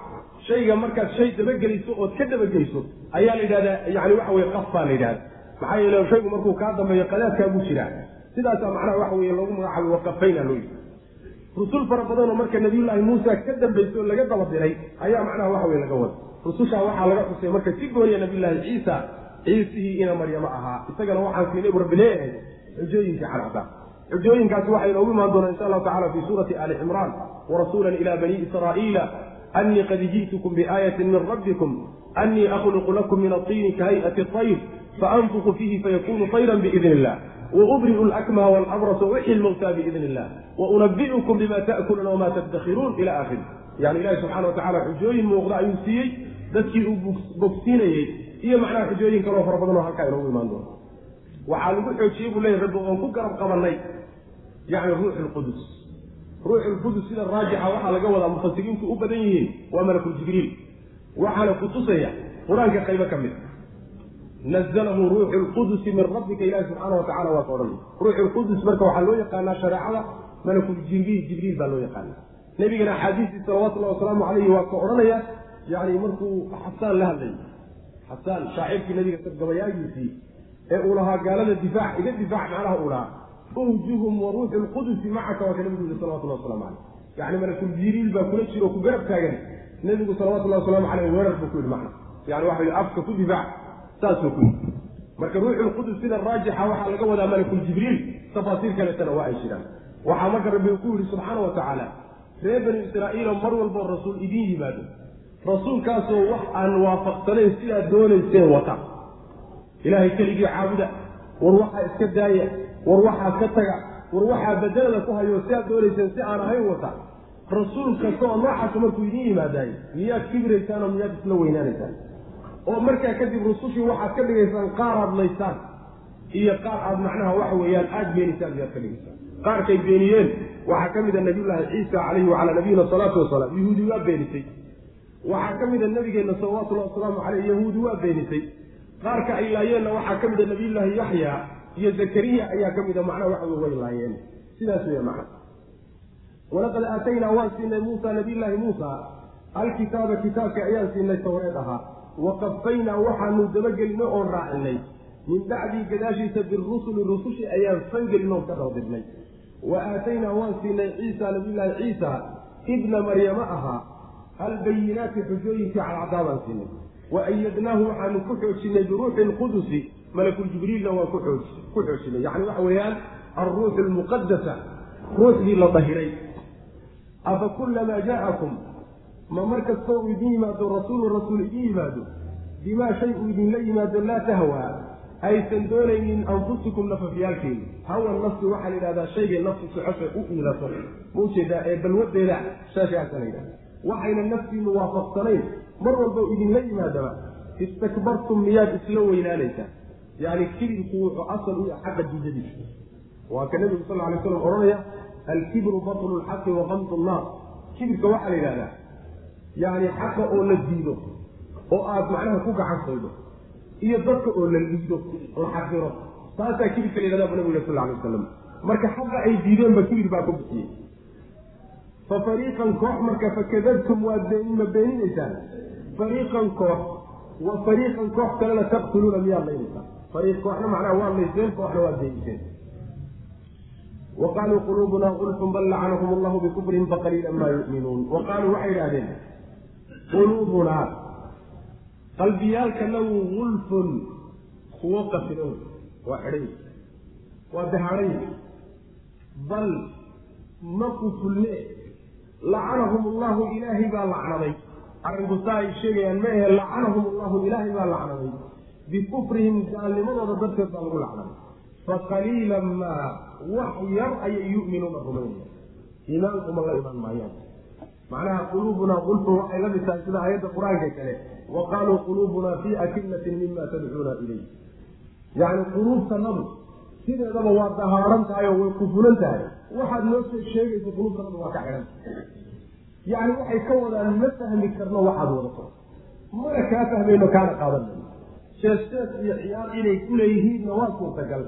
shayga markaad shay dabageliso ood ka dabageliso ayaa la yidhahdaa yani waxa weye qaf baa la yidhahda maxaa yeele shaygu markuu kaa dambeeyo qadaadkaagu jiraa. Sidaasaa macnaha waxa weye loogu magacaabay waqafayna loo yidhi. Rusul fara badanoo marka nabiyullaahi muusa ka dambayso laga daba diray ayaa macnaha waxa weye laga wada rusushaa waxaa laga xusay marka si gooniya nabiyullaahi ciisa ciisihii ina maryamo ahaa. Isagana waxaan siinay bu rabbi leeyahay xujooyinka cadcada xujooyinkaasi waxay inoogu imaan doonaa insha allahu tacala fi suurati ali cimraan warasuula ila bani israa'iila anii qad ji'tukum biaayatin min rabbikum anii akhluqu lakum min aطiini kahay'ati طayr faanfuqu fiihi fayakunu طayran biidni illah waubri'u lakmaha walabrasa uxyi lmawta biidni illah waunabi'ukum bima ta'kuluuna wama tadakhiruun ila akhiri yani ilahi subxana wa tacala xujooyin muuqda ayuu siiyey dadkii uu bogsiinayey iyo macnaha xujooyin kaloo fara badan oo halkaa inoogu imaan doona waxaa lagu xoojiyey buu leyahy rabbi oon ku garab qabanay yani ruux lqudus ruux lqudus sida raajixa waxaa laga wadaa mufasiriintu u badan yihiin waa malakuljibriil waxaana kutusaya qur'aanka qaybo ka mid nazalahu ruuxu lqudusi min rabbika ilahi subxaana wa tacala waa ka odhan. ruuxu lqudus marka waxaa loo yaqaanaa shareecada malakuljibriil jibriil baa loo yaqaanaa. nebigana axaadiistii salawatullahi wasalaamu calayhi waa ka odhanaya yani markuu xasaan la hadlayay xasaan shaacirkii nabiga gabayaagiisii ee uu lahaa gaalada difaac iga difaac macnaha uu lahaa uhjuhum wa ruuxu lqudusi macaka waa ka nabigu yihi salawatullah waslamu caleyh yani malakuljibriil baa kula jiro ku garab taagan nebigu salawatullahi wasalaamu caleyh weerar buu ku yihi macna yani waxa afka ku difaac saasuu ku yii marka ruuxulqudus sida raajixa waxaa laga wadaa malakuljibriil tafaasiir kaleetana waa ay jiraan waxaa marka rabbi ku yidhi subxaana wa tacaala reer bani israa'iilo mar walboo rasuul idiin yimaado rasuulkaasoo wax aan waafaqsanayn sidaad doonayseen wata ilaahay keligii caabuda war waxaa iska daaya war waxaa ka taga war waxaa bedelada ku hayo sidaad doonayseen si aan ahayn wata. Rasuul kasta oo noocaasa markuu idiin yimaadaay miyaad kibraysaan oo miyaad isla weynaanaysaan? Oo markaa kadib rusushii waxaad ka dhigaysaan qaar hadlaysaan iyo qaar aad macnaha waxa weeyaan aada beenisaan miyaad ka dhigaysaan. Qaarkay beeniyeen waxaa ka mida nabiyullaahi ciisa calayhi wacalaa nabiyina salaatu wasalaam yahuudi waa beenisay. Waxaa ka mida nabigeenna salawatullahi wasalaamu caleyh yahuudi waa beenisay. Qaarka ay laayeenna waxaa ka mida nabiyullaahi yaxya iyo zakariya ayaa ka mida macnaha waxa way laayeen sidaas weya macna. Walaqad aataynaa waan siinay muusa nabiyullaahi muusa alkitaaba kitaabka ayaan siinay tawreed ahaa. Waqafaynaa waxaanu dabagelinay oon raacinay min bacdii gadaashiisa birusuli rusushii ayaan fangelin oon ka dawdirnay wa aataynaa waan siinay ciisa nabiyullaahi ciisa. Ibna maryama ahaa. Albayinaati xujooyinkii cadcadaa baan siinay. Wa ayadnaahu waxaanu ku xoojinay biruuxi lqudusi malakuljibriilna waan ku xoojinay yani waxa weeyaan alruuxu lmuqadasa ruuxdii la dahiray. Afa kulamaa jaa'akum ma mar kastoo uu idin yimaado rasuulu rasuul idin yimaado bimaa shay uu idinla yimaado laa tahwaa aysan doonaynin anfusikum nafafyaalkeenu hawa nafsi waxaa la yidhahdaa shaygay nafsi socosha u iilato maujeedaa ee balwadeeda shaashaasa la yidhahda waxayna naftiinu waafaqsanayn mar walba idinla yimaadaba istakbartum miyaad isla weynaanaysaan yani kibirku wuxuu asal u xaqa diidadiisa waa ka nebigu sal alay slam odhanaya alkibru batlu lxaqi wa qamtu nnaas kibirka waxaa la yidhahdaa yani xaqa oo la diido oo aada macnaha ku gacan saydo iyo dadka oo la liido la xaqiro. Taasaa kibirka la yidhahda bu nabigu yh sal alay wasalam marka xaqa ay diideenba kibir baa ku bixiyey. Fa fariiqan koox marka fakadabtum waad beenima beeninaysaan? Fariiqan koox wa fariiqan koox kalena taqtuluuna miyaad laynaysaan fariiq kooxna macnaha waad layseen kooxna waad beeniseen wa qaaluu quluubuna gulfun bal lacanahum allahu bikufrihim faqaliila maa yu'minuun. Wa qaaluu waxay idhahdeen quluubunaa qalbiyaalkanagu gulfun kuwo qasidow waa xidhay waa dahaadhay bal ma kufulne lacanahum allahu ilaahay baa lacnaday arrinku saa ay sheegayaan ma ahe lacanahum allahu ilaahay baa lacnaday bikufrihim gaalnimadooda darteed baa lagu lacnaday faqaliila maa wax yar ayay yu'minuuna rumaynaya iimaankuma la iman maayaan macnaha quluubunaa qulfun waxay la mid sida aayadda qur'aanka kale wa qaaluu quluubunaa fii akinatin mima tadcuuna ilay yacni quluubtanadu sideedaba waa dahaaran tahay oo way kufulan tahay waxaad noo soo sheegaysa quluubtanadu waa ka xidhan yacni waxay ka wadaan ma fahmi karno waxaad wadato mana kaa fahmayno kaana qaadanayno shees iyo ciyaar inay uleeyihiinna waa suurtagal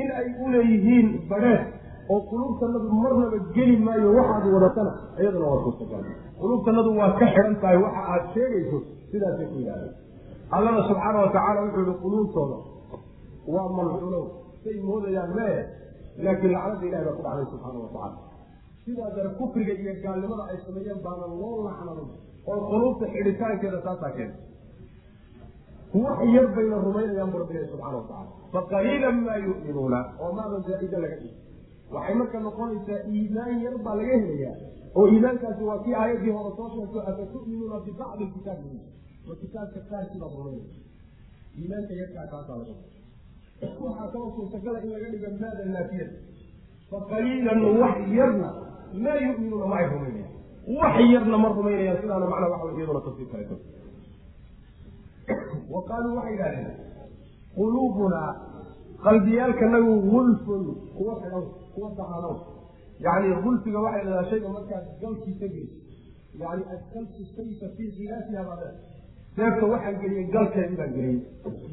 in ay uleeyihiin badheed oo quluubtanadu marnaba geli maayo waxaad wadatana iyadana waa suurtagal quluubtanadu waa ka xidhan tahay waxa aad sheegayso sidaasay ku yidhahdeen. Allana subxaana watacaala wuxuu yihi quluubtooda waa malcuunow say moodayaan mee laakiin lacnada ilahi baa ku dhacday subxaana watacala sidaa dare kufriga iyo gaalnimada ay sameeyeen baana loo lacnaday oo quluubta xidhitaankeeda taasaa keenta wax yar bayna rumaynayaan bu rabbilahi subxana watacala faqaliila maa yu'minuuna. Oo maadan zaa'ida laga dhigi waxay marka noqonaysaa iimaan yar baa laga helayaa. Oo iimaankaasi waa kii aayaddii hore soo sheegto afa tu'minuuna bibacdi kitaab ma kitaabka qaarkii baad rumaynaysa iimaanka yarkaa kaasaa laga waxaa kaloo suurtagala in laga dhigo maada naafiyada faqaliilan wax yarna maa yu'minuuna ma ay rumaynayaan. Wax yarna ma rumaynayaan. Sidaana macnaa waxa iyaduna tafsiir kaleto wa qaaluu waxay idhahdeen quluubunaa qalbiyaalkanagu gulfun kuwa xidhan kuwa dahaanow yani gulfiga waxay dhahdaa shayga markaad galkiisa geyso yani adkaltu sayfa fii khilaasiha baa seefta waxaan geliyey galkeedi baan geliyey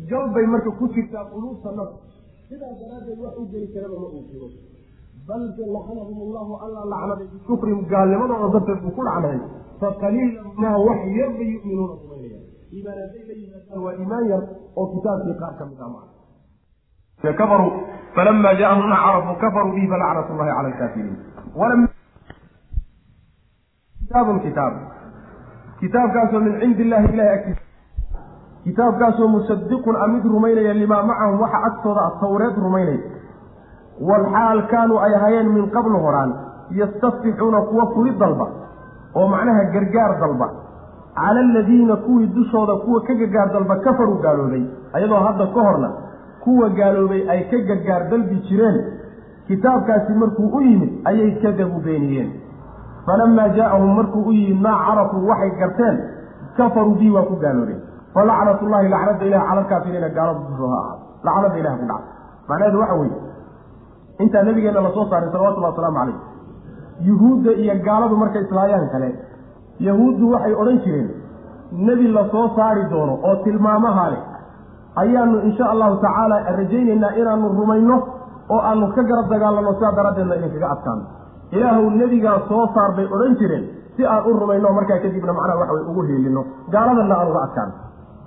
gal bay marka ku jirtaa quluubtanada sidaas daraaddeed wax u geli karaba ma uu jiro bal lacanahum allahu alla lacnaday bikufrihim gaalnimadooda darteed buu ku lacnaday faqaliila maa wax yar bay yu'minuuna rumaynaya iimaan hadday la yimaadaan waa iimaan yar oo kitaabkii qaar ka mid ah maa kafaruu falama jaahum ma carafuu kafaruu bihi falacnat llahi cala lkaafiriin kitaabun kitaab. Kitaabkaasoo min cindi illahi ilahi agtiisa kitaabkaasoo musadiqun a mid rumaynaya limaa macahum waxa agtooda ah tawreed rumaynaya. Walxaal kaanuu ay hayeen min qablu horaan yastaftixuuna kuwa fuli dalba oo macnaha gargaar dalba cala aladiina kuwii dushooda kuwa ka gargaar dalba kafaruu gaaloobay ayadoo hadda ka horna kuwa gaaloobay ay ka gargaar dalbi jireen kitaabkaasi markuu u yimid ayay kadabu beeniyeen falamaa jaa-ahum markuu u yimid maa carafuu waxay garteen kafaruu bii waa ku gaaloobeen falacnatullahi lacnada ilahi cala alkaafiriina gaalada dushooda ahaa lacnada ilahi ku dhacay macnaheedu waxa weeye intaa nabigeenna la soo saaray salawatullahi wasalaamu calayh yuhuudda iyo gaaladu markay islaayaan kale yahuuddu waxay odhan jireen nebi la soo saari doono oo tilmaamaha leh. Ayaanu insha allahu tacaala rajaynaynaa inaanu rumayno oo aanu ka garab dagaalanno sidaa daraaddeedna idinkaga adkaano ilaahuw nebigaa soo saar bay odhan jireen si aan u rumayno markaa kadibna macnaha waxa way ugu heelino. Gaaladanna aan uga adkaano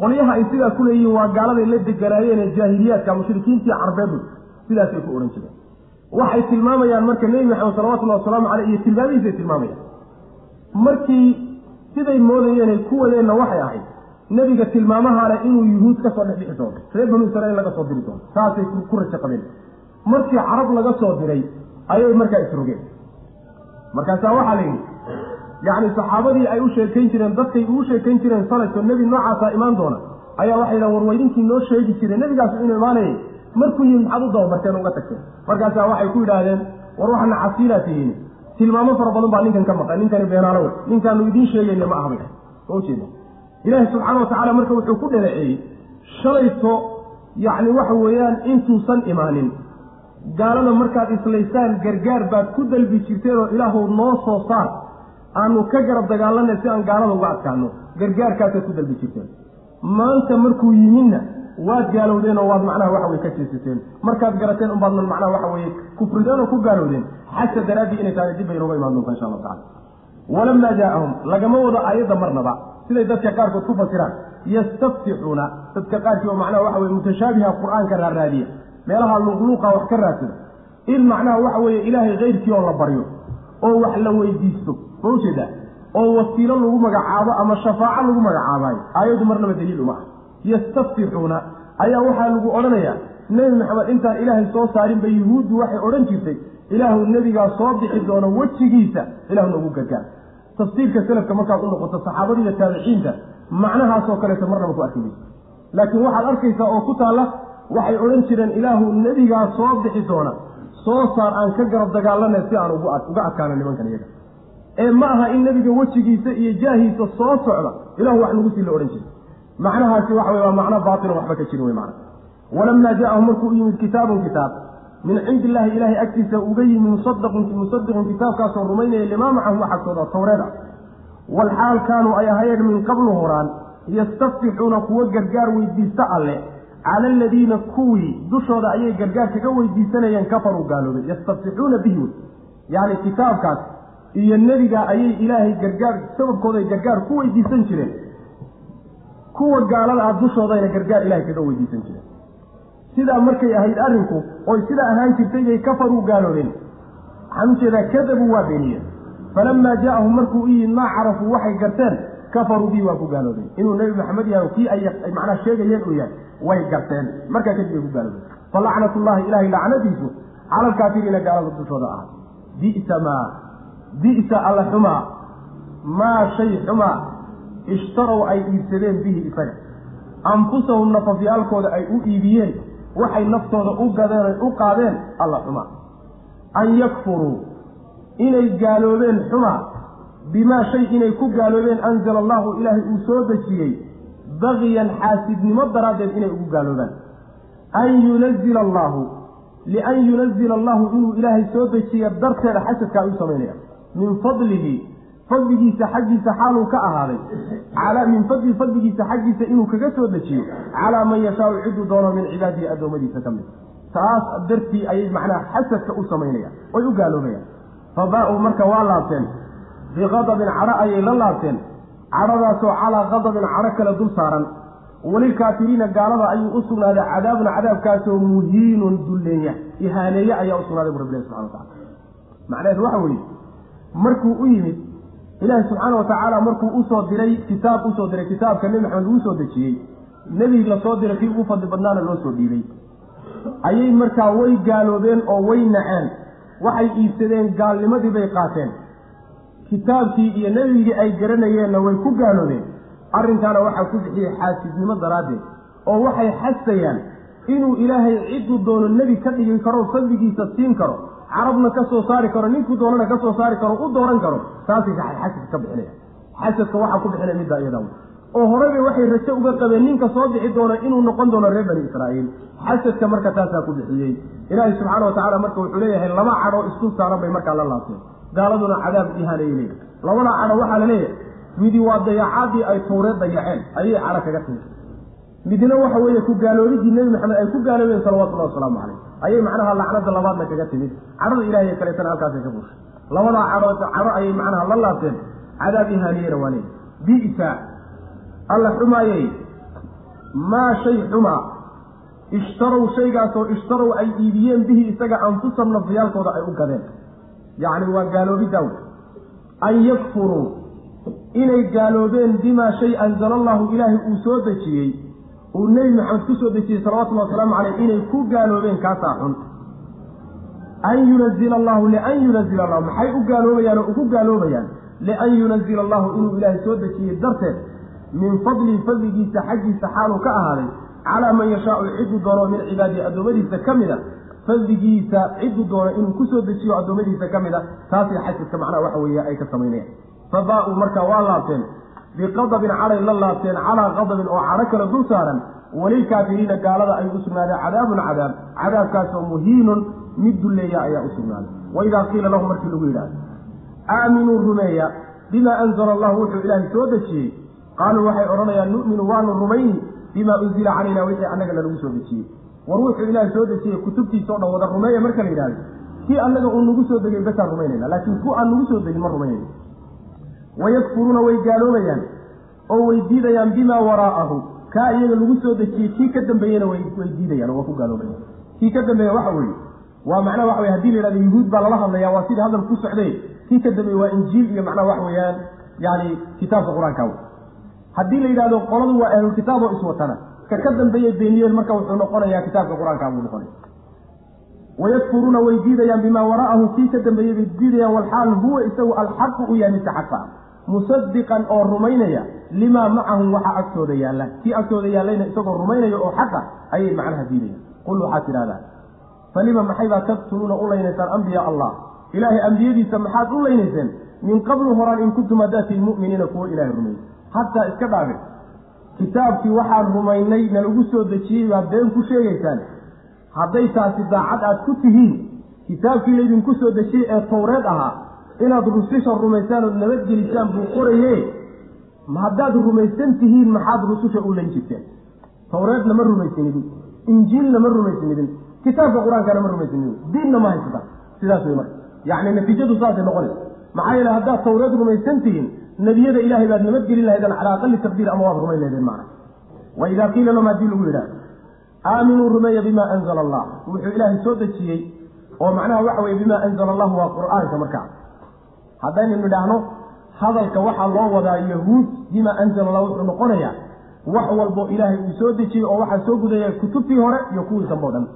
qolyaha ay sidaa ku leeyihiin waa gaaladay la deganaayeen ee jaahiliyaadka mushrikiintii carbeedu sidaasay ku odhan jireen. Waxay tilmaamayaan marka nebi maxamed salawatullahi wasalaamu caleyh iyo tilmaamihiisay tilmaamayaan markii siday moodayeenay ku wadeenna waxay ahayd nebiga tilmaamaha leh inuu yuhuud ka soo dhex dhixi doono. Reer banu israiil laga soo diri doono. Saasay ku rajo qabeen markii carab laga soo diray ayay markaa isrogeen. Markaasaa waxaa la yidhi yacni saxaabadii ay u sheekayn jireen dadkay ugu sheekayn jireen salayso nebi noocaasaa imaan doona. Ayaa waxay yidhahan war waydinkii noo sheegi jireen nebigaasu inuu imaanayay. Markuu yimid maxaad u dabamarteen uga tagteen? Markaasaa waxay ku yidhaahdeen war waxaana casiilaa tihiin tilmaamo fara badan baa ninkan ka maqan ninkani beenaalo wey ninkaanu idiin sheegayna ma aha bay ma ujeeda ilaahi subxaana watacaala marka wuxuu ku dhaleeceeyey shalayto yacni waxa weeyaan intuusan imaanin. Gaalada markaad islaysaan gargaar baad ku dalbi jirteen oo ilaahu noo soo saar aanu ka garab dagaalanay si aan gaalada uga adkaano gargaarkaasaad ku dalbi jirteen. Maanta markuu yimidna waad gaalowdeen oo waad macnaha waxa weye ka jeesateen markaad garateen unbaadna macnaha waxa kufrideen oo ku gaalowdeen. Xasa daraaddii inay tahay dib bay inooga imaan doonta insha allahu tacala walamaa jaa-ahum lagama wado aayadda marnaba. Siday dadka qaarkood ku fasiraan yastaftixuuna dadka qaarkii oo macnaha waxa weye mutashaabiha qur'aanka raaraadiya meelaha luqluuqa wax ka raadsada in macnaha waxa weeye ilaahay keyrkii oo la baryo oo wax la weydiisto. Ma u jeedaa oo wasiilo lagu magacaabo ama shafaaco lagu magacaabaayo aayaddu marnaba daliil uma ah yastaftixuuna ayaa waxaa lagu odhanayaa nebi maxamed intaan ilaahay soo saarin bay yuhuuddu waxay odhan jirtay ilaahu nebigaa soo bixi doono wejigiisa ilahu noogu gargaar. Tafsiirka selafka markaad u noqoto saxaabadiiyo taabiciinta macnahaasoo kaleeto marnaba ku arki mayso laakiin waxaad arkaysaa oo ku taalla waxay odhan jireen ilaahu nebigaa soo bixi doona. Soo saar aan ka garab dagaalanay si aan uga adkaano nimankan iyaga. Ee ma aha in nebiga wejigiisa iyo jaahiisa soo socda ilahu wax nagu sii la odhan jiray macnahaasi waxa wey waa macno baatilo waxba ka jirin wey macna. walamaa jaa-ahum markuu u yimid kitaabun kitaab. min cindi illaahi ilaahay agtiisa uga yimi musadaqun musadiqun kitaabkaasoo rumaynaya limaa macahum waxagtooda tawreed ah walxaal kaanuu ay ahayeen min qablu horaan yastaftixuuna kuwa gargaar weydiista alle cala aladiina kuwii dushooda ayay gargaar kaga weydiisanayeen kafaruu gaaloobay. yastaftixuuna bihi wey. yacni kitaabkaas iyo nebiga ayay ilaahay gargaar sababkooday gargaar ku weydiisan jireen kuwa gaalada ah dushoodayna gargaar ilahay kaga weydiisan jireen sidaa markay ahayd arrinku oy sidaa ahaan jirtay bay kafaruu gaaloobeen waxaan u jeedaa kadabuu waa beeniyeen falamaa jaa-ahum markuu u yimid maa carafuu waxay garteen kafaruu bii waa ku gaaloobeen inuu nebi maxamed yahay kii ay macnaha sheegayeen uu yahay way garteen. Markaa kadib bay ku gaaloobeen falacnatullahi ilaahay lacnadiisu cala alkaafiriina gaalada dushooda ah. Bisa maa bisa alla xumaa maa shay xumaa ishtarow ay iibsadeen bihi isaga. Anfusahum nafafyaalkooda ay u iibiyeen waxay naftooda u gadeen u qaadeen alla xumaa an yakfuruu inay gaaloobeen xumaa bimaa shay inay ku gaaloobeen anzala allahu ilaahay uu soo dejiyey bagiyan xaasidnimo daraaddeed inay ugu gaaloobaan. An yunazila allaahu lian yunazila allahu inuu ilaahay soo dejiya darteeda xasadkaa u samaynaya min fadlihi fadligiisa xaggiisa xaaluu ka ahaaday. Min fadli fadligiisa xaggiisa inuu kaga soo dejiyo. Calaa man yashaau ciduu doono min cibaadihi addoommadiisa ka mid. Taas dartii ayay macnaha xasadka u samaynayaan oy u gaaloobayaan. Fabaa-uu marka waa laabteen. Biqadabin cadho ayay la laabteen. Cadhadaasoo calaa qadabin cadho kale dul saaran. Walilkaafiriina gaalada ayuu u sugnaaday cadaabun cadaabkaasoo muhiinun dulleeya. Ihaaneeye ayaa u sugnaaday bu rabbilahi subxana watacala macnaheedu waxa weeye markuu u yimid ilaahi subxaana wa tacaala markuu u soo diray kitaab u soo diray kitaabka nebi maxamed uu soo dejiyey. Nebi la soo diray kii ugu fadli badnaana loo soo dhiibay ayay markaa way gaaloobeen oo way naceen. Waxay iibsadeen gaalnimadii bay qaateen. Kitaabkii iyo nebigii ay garanayeenna way ku gaaloobeen. Arrinkaana waxaa ku bixiyey xaasidnimo daraaddeed oo waxay xasayaan inuu ilaahay cidduu doono nebi ka dhigi karo fadligiisa siin karo carabna ka soo saari karo ninkuu doonana ka soo saari karo u dooran karo. Taasay xasadka ka bixinaya. Xasadka waxaa ku bixinaya middaa iyada oo horeyba waxay rajo uga qabeen ninka soo bixi doono inuu noqon doono reer bani israa'iil. Xasadka marka taasaa ku bixiyey. Ilaahay subxaana wa tacala marka wuxuu leeyahay laba cadhoo isku saaran bay markaa la laabteen. Gaaladuna cadaab ihaanayay leeyahay labada cadho waxaa la leeyahay midi waa dayacaadii ay tawreed dayaceen ayay cadho kaga timi midna waxa weeye ku gaaloobidii nebi maxamed ay ku gaaloobeen salawatullahi wasalaamu caleyh ayay macnaha lacnada labaadna kaga timid. Cadhada ilahay kaleetana halkaasay ka bushay labadaa cadho cadho ayay macnaha la laabteen. Cadaab ihaaniyena waa bisa alla xumaayey. Maa shay xumaa ishtarow shaygaasoo ishtarow ay iibiyeen bihi isaga anfusam nafsiyaalkooda ay u gadeen. Yacni waa gaaloobidaaw an yakfuruu inay gaaloobeen bimaa shay anzala allahu ilaahay uu soo dejiyey uu nebi maxamed ku soo dejiyey salawatullahi wasalaamu caleyh inay ku gaaloobeen kaasaa xun. An yunazila allahu lian yunazila allahu maxay u gaaloobayaan oo ugu gaaloobayaan? Lian yunazila allahu inuu ilaahay soo dejiyey darteed min fadlihi fadligiisa xaggiisa xaaluu ka ahaaday calaa man yashaau cidduu doono min cibaadihi addoommadiisa ka mid a fadligiisa cidduu doono inuu ku soo dejiyo addoommadiisa ka mid a taasay xasidka macnaha waxa weeye ay ka samaynayaan. Fa baa-uu markaa waa laabteen biqadabin cadhay la laabteen calaa qadabin oo cadho kale dul saaran walilkaafiriina gaalada ay u sugnaadeen cadaabun cadaab cadaabkaasoo muhiinun mid dulleeya ayaa u sugnaaday waidaa qiila lahu markii lagu yidhahdo aaminuu rumeeya bimaa anzala allahu wuxuu ilaahay soo dejiyey. Qaaluu waxay odhanayaan nu'minu waanu rumayni bimaa unzila calayna wixii annaga lanagu soo dejiyey. War wuxuu ilaahay soo dejiyey kutubtiisa o dhan wada rumeeya marka la yidhahdo kii annaga uu nagu soo degay basaan rumaynayna laakiin ku aan nagu soo degin ma rumaynayno wayakfuruuna way gaaloobayaan oo way diidayaan bimaa waraa'ahu kaa iyaga lagu soo dejiyey kii ka dambeeyena way diidayaan oo waa ku gaaloobayaan kii ka dambeeya waxa weeye waa macnaha waxa weye haddii la yidhahdo yuhuud baa lala hadlaya waa sidii hadal ku socday kii ka dambeeye waa injiil iyo macnaha waxa weeyaan yani kitaabka qur'aanka haddii la yidhahdo qoladu waa ahlulkitaab oo iswatana ka ka dambeeye beeniyeen marka wuxuu noqonayaa kitaabka qur'aanka buu noqonaya wayakfuruuna way diidayaan bimaa wara'ahu kii ka dambeeyey bay diidayaan walxaal huwa isagu alxaqu u yahay mise xaqa musadiqan oo rumaynaya limaa macahum waxa agtooda yaalla. Kii agtooda yaallayna isagoo rumaynaya oo xaqa ayay macnaha diidayaan. Qul waxaad tidhahdaa falima maxaybaa taqtuluuna u laynaysaan ambiyaa allah? Ilaahay ambiyadiisa maxaad u laynayseen? Min qablu horaan in kuntum hadaatiin mu'miniina kuwa ilahay rumeeyey hataa iska dhaabe kitaabkii waxaan rumaynay nalagu soo dejiyey baad been ku sheegaysaan. Hadday taasi daacad aad ku tihiin kitaabkii laydinku soo dejiyey ee towreed ahaa inaad rususha rumaysaan ood nabadgelisaan buu qoraye haddaad rumaysan tihiin maxaad rususha u lan jirteen towreedna ma rumaysanidin. Injiilna ma rumaysanidin. Kitaabka qur'aankana ma rumaysanidin. Diinna ma haysataan sidaas wey marka. Yacni natiijadu saasay noqonaysa. Maxaa yeele haddaad towreed rumaysan tihiin nebiyada ilaahay baad nabadgelin lahaydeen calaa aqali taqdiir ama waad rumayn lahaydeen macna. Wa idaa qiila lahum haddii lagu yidhahdo aaminuu rumeeya bimaa anzala allah. Wuxuu ilaahay soo dejiyey oo macnaha waxa weye bimaa anzala allahu waa qur'aanka markaa haddaynu nidhaahno hadalka waxaa loo wadaa yahuud bimaa anzala allah wuxuu noqonayaa wax walbo ilaahay uu soo dejiyey oo waxaa soo gudaya kutubtii hore iyo kuwii dambe o dhan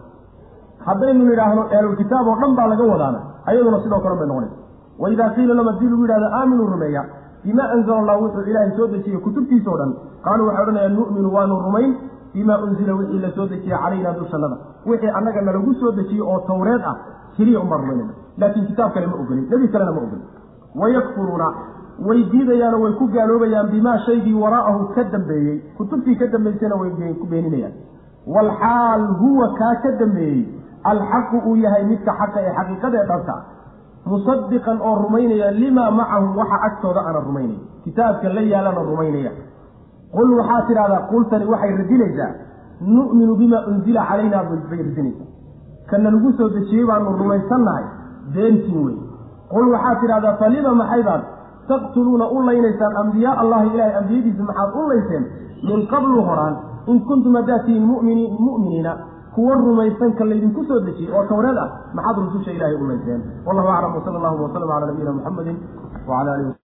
haddaynu nidhaahno ehlulkitaab oo dhan baa laga wadaana ayaduna sidoo kale bay noqonaysa waidaa qiila lahum haddii lagu yidhahdo aaminuu rumeeya bimaa anzala allah wuxuu ilaahay soo dejiyey kutubtiisa o dhan. Qaaluu waxay odhanayaan nu'minu waanu rumayn bimaa unzila wixii la soo dejiyey calaynaa dushannada. Wixii annaga nalagu soo dejiyey oo towreed ah keliya uma rumaynayna laakiin kitaab kale ma ogolin nebi kalena ma ogolin wayakfuruuna way diidayaanoo way ku gaaloobayaan bimaa shaygii waraa'ahu ka dambeeyey. Kutubtii ka dambaysayna way ku beeninayaan. Waalxaal huwa kaa ka dambeeyey. Alxaqu uu yahay midka xaqa ee xaqiiqadaee dhabta musadiqan oo rumaynaya limaa macahum waxa agtooda ana rumaynaya kitaabka la yaalana rumaynaya. Qul waxaa tidhahdaa qultani waxay radinaysaa nu'minu bimaa unzila calaynaa bay radinaysaa. Kana lagu soo dejiyey baanu rumaysannahay. Beentiin wey qul waxaad tidhahdaa falima maxaybaad taqtuluuna u laynaysaan ambiyaa allahi ilahay ambiyadiisa maxaad u layseen min qablu horaan in kuntum haddaad tihiin muminiin mu'miniina kuwa rumaysan ka laydinku soo dejiyey oo towreed ah maxaad rususha ilahay u layseen wallahu aclam wsala allahuma wasalam calaa nabiyina muxamedin wacala alihi